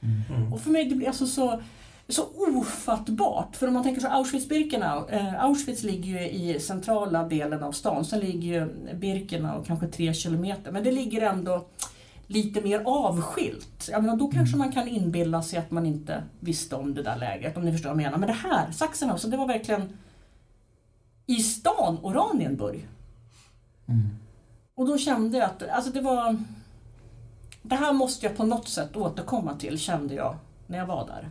Mm. Och för mig det blir alltså så, så ofattbart. För om man tänker så Auschwitz-Birkenau, eh, Auschwitz ligger ju i centrala delen av stan. Sen ligger ju Birkenau kanske tre kilometer. Men det ligger ändå lite mer avskilt. Jag menar, då kanske man kan inbilla sig att man inte visste om det där läget, om ni förstår vad jag menar. Men det här, Sachsenhausen, det var verkligen i stan Oranienburg. Mm. Och då kände jag att alltså det var... Det här måste jag på något sätt återkomma till, kände jag, när jag var där.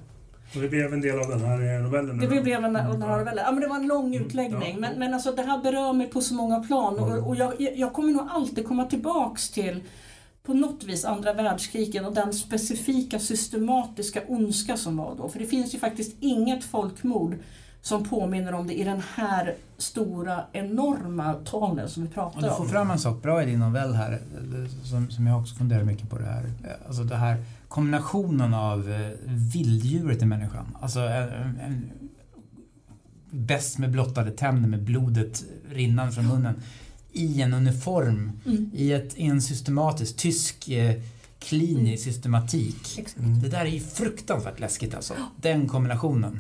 Och det blev en del av den här novellen? Det blev en, den här novellen. Ja, men det var en lång mm. utläggning. Ja. Men, men alltså, det här berör mig på så många plan. Och, mm. och jag, jag kommer nog alltid komma tillbaks till på något vis andra världskriget och den specifika systematiska ondska som var då. För det finns ju faktiskt inget folkmord som påminner om det i den här stora, enorma talen som vi pratar om. Du får fram en sak bra i din novell här, som, som jag också funderar mycket på det här. Alltså det här kombinationen av eh, vilddjuret i människan. Alltså en, en, bäst med blottade tänder med blodet rinnande från munnen i en uniform, mm. i, ett, i en systematisk tysk eh, klinisk mm. systematik. Mm. Det där är ju fruktansvärt läskigt alltså. Den kombinationen.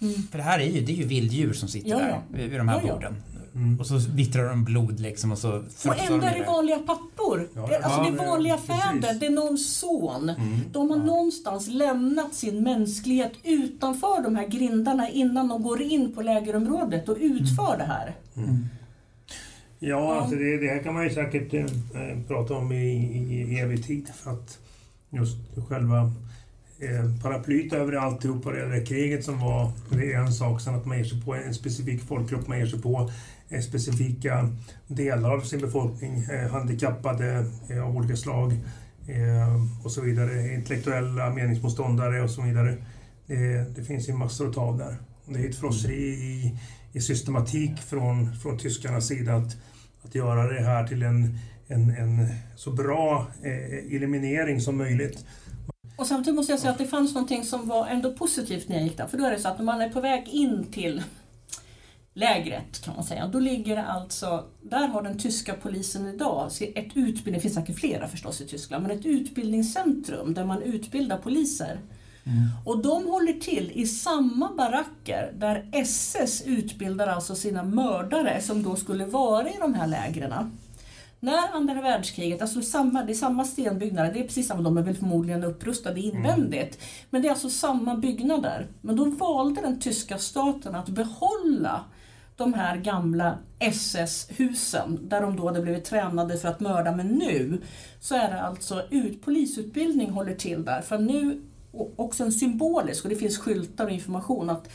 Mm. För det här är ju, det är ju vilddjur som sitter ja, där vid, vid de här ja, borden. Mm. Och så vittrar de blod liksom och så Och ändå är det vanliga pappor. Ja, det, alltså det är vanliga fäder, det är någons son. Mm. De har någonstans lämnat sin mänsklighet utanför de här grindarna innan de går in på lägerområdet och utför det här. Ja, alltså det, det här kan man ju säkert eh, eh, prata om i, i, i evig tid. För att just själva eh, paraplyet över alltihopa, det där kriget som var, det är en sak. Sen att man ger sig på en specifik folkgrupp, man ger sig på eh, specifika delar av sin befolkning. Eh, handikappade eh, av olika slag eh, och så vidare. Intellektuella meningsmotståndare och så vidare. Det, det finns ju massor att ta av där. Det är ett frosseri i, i systematik från, från tyskarnas sida att att göra det här till en, en, en så bra eh, eliminering som möjligt. Och samtidigt måste jag säga att det fanns någonting som var ändå positivt när jag gick där. För då är det så att när man är på väg in till lägret kan man säga. Då ligger det alltså, där har den tyska polisen idag ett utbildning, det finns säkert flera förstås i Tyskland, men ett utbildningscentrum där man utbildar poliser. Mm. Och de håller till i samma baracker där SS utbildar alltså sina mördare som då skulle vara i de här lägren. När andra världskriget, alltså samma, det är samma stenbyggnader, det är precis samma, de är väl förmodligen upprustade invändigt. Mm. Men det är alltså samma byggnader. Men då valde den tyska staten att behålla de här gamla SS-husen där de då hade blivit tränade för att mörda. Men nu så är det alltså ut, polisutbildning håller till där. För nu också en symbolisk, och det finns skyltar och information, att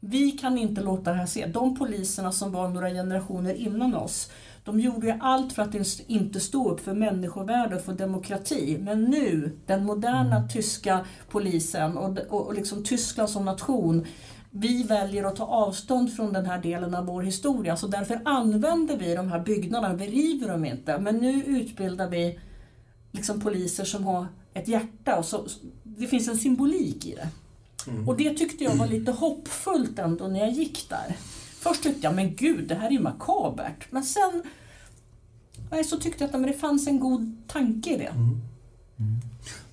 vi kan inte låta det här se. De poliserna som var några generationer innan oss, de gjorde ju allt för att inte stå upp för människovärde och för demokrati. Men nu, den moderna mm. tyska polisen och, och, och liksom Tyskland som nation, vi väljer att ta avstånd från den här delen av vår historia. Så därför använder vi de här byggnaderna, vi river dem inte. Men nu utbildar vi liksom poliser som har ett hjärta. Och så, det finns en symbolik i det. Mm. Och det tyckte jag var lite hoppfullt ändå när jag gick där. Först tyckte jag, men gud, det här är ju makabert. Men sen nej, så tyckte jag att men det fanns en god tanke i det. Mm. Mm.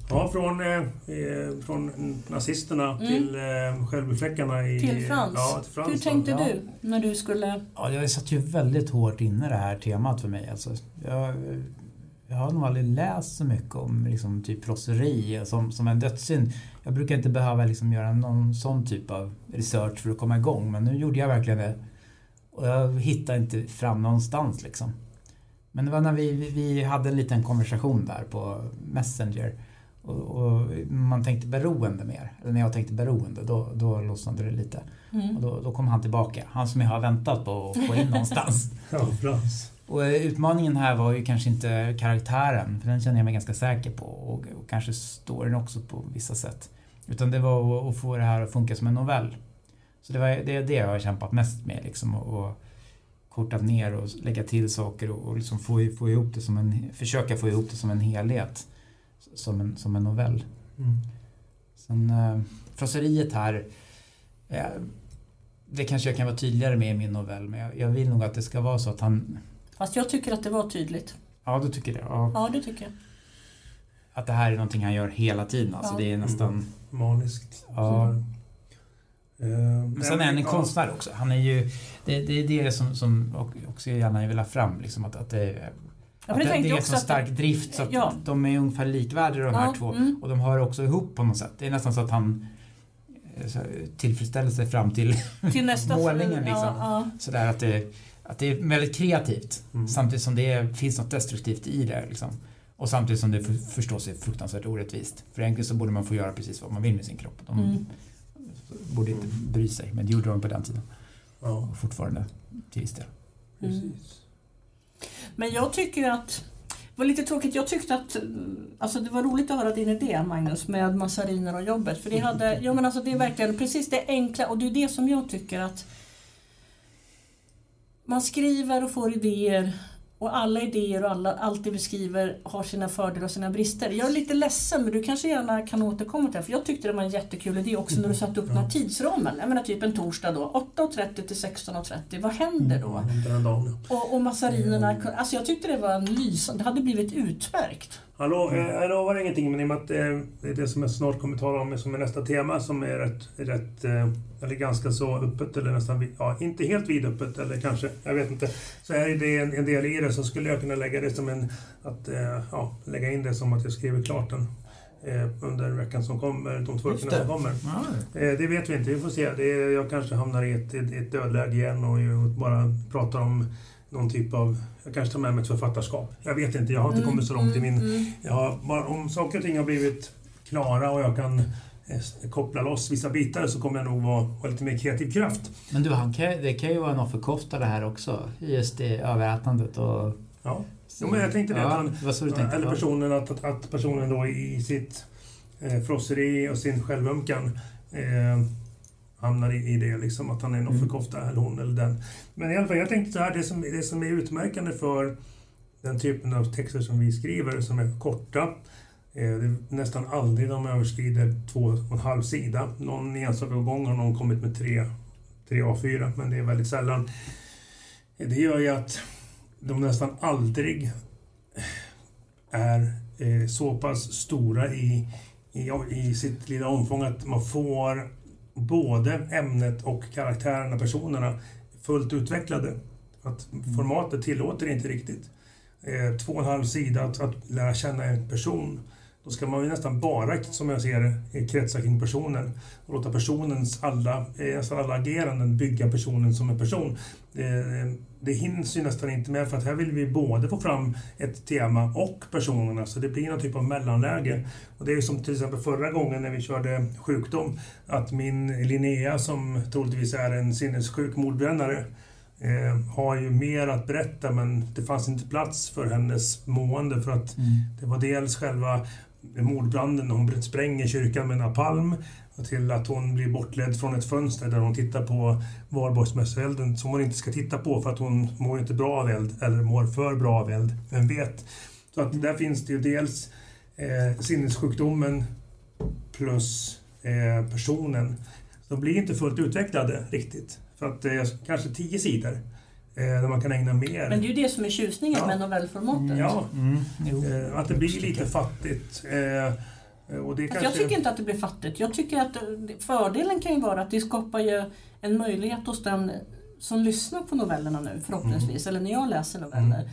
Ja, från, eh, eh från nazisterna mm. till eh, självbefläckarna i... Till Frans. Ja, till Frans. Hur tänkte ja. du när du skulle... Ja, jag satt ju väldigt hårt inne det här temat för mig. Alltså, jag jag har nog aldrig läst så mycket om liksom, typ frosseri som, som en dödssynd. Jag brukar inte behöva liksom, göra någon sån typ av research för att komma igång men nu gjorde jag verkligen det. Och jag hittade inte fram någonstans liksom. Men det var när vi, vi hade en liten konversation där på Messenger och, och, man tänkte beroende mer. Eller när jag tänkte beroende, då, då lossnade det lite. Mm. Och då, då kom han tillbaka. Han som jag har väntat på att få in någonstans. ja, bra. Och eh, utmaningen här var ju kanske inte karaktären, för den känner jag mig ganska säker på. Och, och kanske storyn också på vissa sätt. Utan det var att få det här att funka som en novell. Så det, var, det är det jag har kämpat mest med. Liksom, och, och kortat ner och lägga till saker och, och liksom få, få ihop det som en, försöka få ihop det som en helhet. som en, som en novell. Mm. Sen eh, frosseriet här, eh, det kanske jag kan vara tydligare med i min novell men jag, jag vill nog att det ska vara så att han, Fast jag tycker att det var tydligt. ja du tycker det? Ja, Ja, det tycker jag. att det här är någonting han gör hela tiden alltså Ja. det är nästan Mm. Maniskt. Ja. Eh, Men sen är han en konstnär också. Han är ju, det, det är det som, som och- också gärna vill ha fram. Liksom, att, att det, Ja, det, det det jag är också så att stark drift så att Ja. de är ungefär likvärdiga de här Ja, två. mm. Och de hör också ihop på något sätt. Det är nästan så att han eh, tillfredsställer sig fram till till nästa målningen, liksom. Ja, ja. sådär att det, att det är väldigt kreativt. Mm. Samtidigt som det är, finns något destruktivt i det. Liksom. Och samtidigt som det för, förstås är fruktansvärt orättvist. För egentligen så borde man få göra precis vad man vill med sin kropp. De Mm. borde inte bry sig, men det gjorde de på den tiden. Ja, Och fortfarande till viss del. precis. Men jag tycker att det var lite tråkigt. Jag tyckte att alltså det var roligt att höra din idé Magnus med massariner och jobbet. För det, hade, ja, men alltså det är verkligen precis det enkla och det är det som jag tycker att man skriver och får idéer och alla idéer och alla, allt det vi skriver har sina fördelar och sina brister. Jag är lite ledsen men du kanske gärna kan återkomma till det. För jag tyckte det var en jättekul idé också när du satte upp den här tidsramen. Jag menar typ en torsdag då, 8.30 till 16.30. Vad händer då? Dagen. ja. Och, och massarinerna, alltså jag tyckte det var en lysande, det hade blivit utmärkt. Hallå, eh, jag lovar ingenting, men i och med att eh, det är det som jag snart kommer tala om som är nästa tema som är rätt, rätt eh, eller ganska så öppet eller nästan, ja, inte helt vidöppet eller kanske, jag vet inte. Så är det en, en del i det så skulle jag kunna lägga det som en, att, ja, lägga in det som att jag skriver klart den under veckan som kommer, de två veckorna som kommer. Eh, Det vet vi inte, vi får se. Det är, jag kanske hamnar i ett, ett, dödläge igen och bara pratar om någon typ av... Jag kanske tar med mig ett författarskap. Jag vet inte, jag har inte kommit så långt i min... Mm. Jag har, bara, om saker och ting har blivit klara och jag kan eh, koppla loss vissa bitar så kommer jag nog vara, ha lite mer kreativ kraft. Men du, han kan, det kan ju vara en offerkostnad det här också. Just det överätandet och... Ja. Jo, men jag tänkte det, Ja, att han- så du tänkte. Eller personen, att, att, att personen då i sitt eh, frosseri och sin självömkan eh, hamnar i, i det, liksom, att han är en Mm. offerkofta, eller hon eller den. Men i alla fall, jag tänkte så här, det som, det som är utmärkande för den typen av texter som vi skriver, som är korta, eh, det är nästan aldrig de överskrider två och en halv sida. Någon enstaka gång har någon kommit med tre, tre A4, men det är väldigt sällan. Det gör ju att de nästan aldrig är eh, så pass stora i, i, i sitt lilla omfång att man får både ämnet och karaktärerna, personerna, fullt utvecklade. Att formatet tillåter inte riktigt. Eh, två och en halv sida att, att lära känna en person. Då ska man ju nästan bara, som jag ser det, eh, kretsa kring personen och låta personens alla, eh, nästan alla ageranden bygga personen som en person. Eh, det hinns ju nästan inte med för att här vill vi både få fram ett tema och personerna så det blir någon typ av mellanläge. Och det är som till exempel förra gången när vi körde sjukdom att min Linnea som troligtvis är en sinnessjuk mordbrännare eh, har ju mer att berätta men det fanns inte plats för hennes mående för att Mm. det var dels själva mordbranden hon spränger kyrkan med napalm till att hon blir bortledd från ett fönster där hon tittar på valborgsmässoelden som hon inte ska titta på för att hon mår inte bra av eld eller mår för bra av eld. Vem vet? Så att där finns det ju dels eh, sinnessjukdomen plus eh, personen. De blir inte fullt utvecklade riktigt. För att det är kanske tio sidor eh, där man kan ägna mer. Men det är ju det som är tjusningen Ja. med novellformatet. Ja, Mm, jo. Eh, att det blir lite fattigt. Eh, och det kanske... jag tycker inte att det blir fattigt. Jag tycker att eh, fördelen kan ju vara att det skapar ju en möjlighet hos den som lyssnar på novellerna nu förhoppningsvis, eller när jag läser noveller. Mm.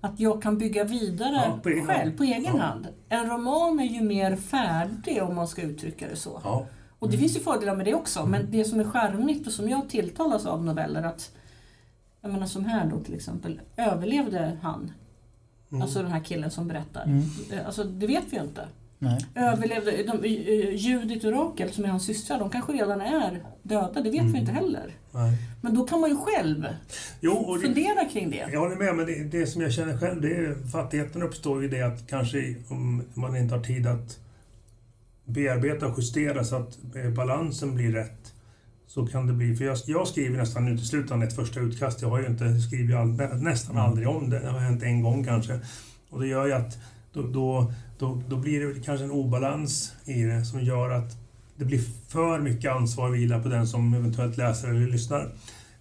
Att jag kan bygga vidare Ja, på själv, hand. på egen Ja. hand. En roman är ju mer färdig om man ska uttrycka det så. Ja. Och det finns ju fördelar med det också, men det som är charmigt och som jag tilltalas av noveller att jag menar som här då till exempel, överlevde han? Mm. Alltså den här killen som berättar. Mm. Eh, Alltså det vet vi ju inte. Nej. Överlevde, de, eh, Judith och Rakel som är hans systrar, de kanske redan är döda, det vet Mm. vi inte heller. Nej. Men då kan man ju själv Jo, och det, fundera kring det. jag håller med, men det, det som jag känner själv, det är fattigheten uppstår ju det att kanske om man inte har tid att bearbeta och justera så att eh, balansen blir rätt. Så kan det bli, för jag, jag skriver nästan uteslutande ett första utkast. Jag har ju inte skrivit all, nä- nästan aldrig om det. Det har hänt en gång kanske. Och det gör ju att då, då, då, då blir det kanske en obalans i det som gör att det blir för mycket ansvar vila på den som eventuellt läser eller lyssnar.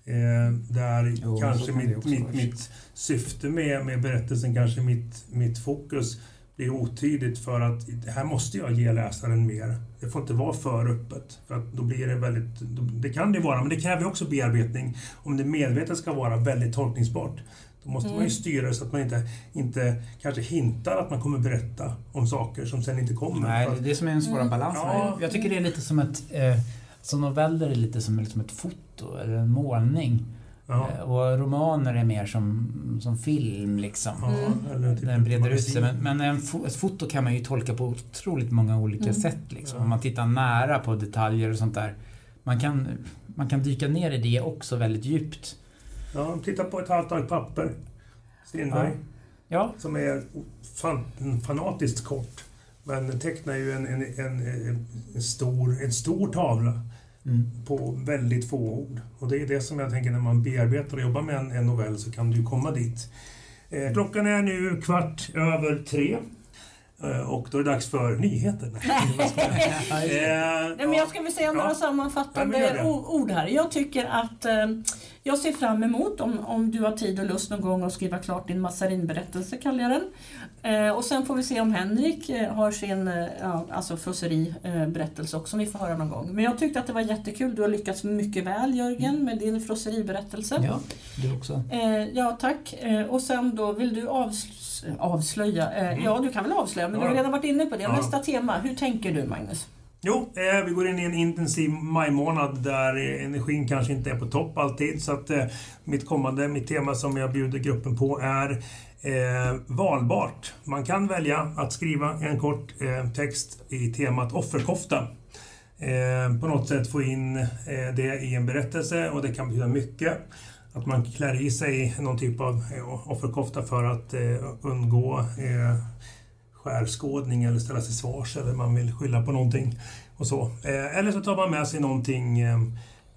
Eh, där Jo, kanske mitt, också mitt, mitt syfte med, med berättelsen, kanske mitt, mitt fokus blir otydligt för att här måste jag ge läsaren mer. Det får inte vara för öppet. För att då blir det väldigt... då- Det kan det vara, men det kräver också bearbetning. Om det medvetet ska vara väldigt tolkningsbart. Då måste man ju Mm. styra så att man inte, inte kanske hintar att man kommer berätta om saker som sen inte kommer. Nej, det är det som är den svåra Mm. balansen. Ja. Jag tycker det är lite som ett... Eh, som noveller är lite som, liksom ett foto eller en målning. ja, Eh, och romaner är mer som, som film liksom. ja, Mm. eller typ Den breder ut sig. Men, men en fo- ett foto kan man ju tolka på otroligt många olika Mm. sätt. Liksom. Ja. Om man tittar nära på detaljer och sånt där. Man kan, man kan dyka ner i det också väldigt djupt. Ja, titta på ett halvt papper. Strindberg. Ja, Som är fan, fanatiskt kort. Men tecknar ju en, en, en, en, stor, en stor tavla mm. på väldigt få ord. Och det är det som jag tänker när man bearbetar och jobbar med en, en novell så kan du komma dit. Eh, klockan är nu kvart över tre. Eh, och då är det dags för nyheter. Nej, men jag ska väl säga några Ja. sammanfattande ord här. Jag tycker att eh, jag ser fram emot om, om du har tid och lust någon gång att skriva klart din massarinberättelse, kallar jag den. Eh, och sen får vi se om Henrik har sin eh, ja, alltså frosseriberättelse också, som vi får höra någon gång. Men jag tyckte att det var jättekul. Du har lyckats mycket väl Jörgen med din frosseriberättelse. ja du också. Eh, ja, tack. Eh, och sen då, vill du avs avslöja? Eh, Mm. Ja, du kan väl avslöja, men du har Ja. redan varit inne på det. Ja. Nästa tema, hur tänker du Magnus? Jo, eh, vi går in i en intensiv majmånad där energin kanske inte är på topp alltid. Så att eh, mitt kommande, mitt tema som jag bjuder gruppen på är eh, valbart. Man kan välja att skriva en kort text i temat offerkofta. På något sätt få in det i en berättelse och det kan betyda mycket. Att man klär i sig någon typ av eh, offerkofta för att eh, undgå eh, skärskådning eller ställa sig svars eller man vill skylla på någonting. Och så. Eh, eller så tar man med sig någonting eh,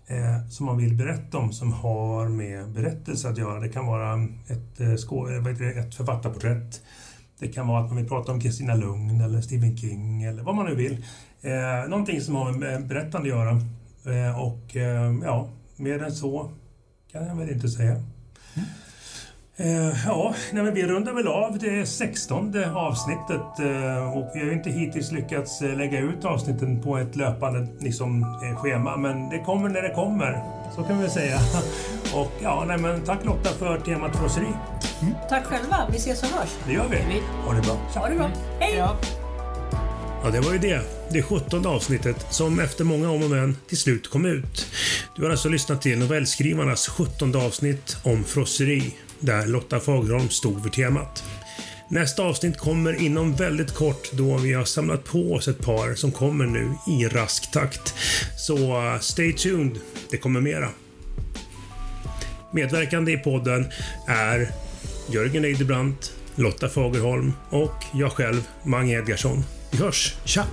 eh som man vill berätta om som har med berättelse att göra. Det kan vara ett, eh, eh ett författarporträtt. Det kan vara att man vill prata om Kristina Lugn eller Stephen King eller vad man nu vill. Eh, någonting som har med berättande att göra. Eh, och eh, ja, mer än så kan jag väl inte säga. Eh, ja, nej, men vi rundar väl av det 16 avsnittet eh, och vi har ju inte hittills lyckats eh, lägga ut avsnitten på ett löpande liksom, schema men det kommer när det kommer. Så kan vi väl säga. Och ja, nej, men tack Lotta för temat frosseri. Tack själva, vi ses och hörs. Det gör vi. Ha det bra. Ha det bra. Hej! Ja. Ja, det var ju det. Det sjuttonde avsnittet som efter många om och men till slut kom ut. Du har alltså lyssnat till novellskrivarnas sjuttonde avsnitt om frosseri där Lotta Fagerholm stod för temat. Nästa avsnitt kommer inom väldigt kort då vi har samlat på oss ett par som kommer nu i rask takt. Så eh, stay tuned, det kommer mera. Medverkande i podden är Jörgen Eidebrandt, Lotta Fagerholm och jag själv, Mange Edgarsson. Vi hörs! Tja!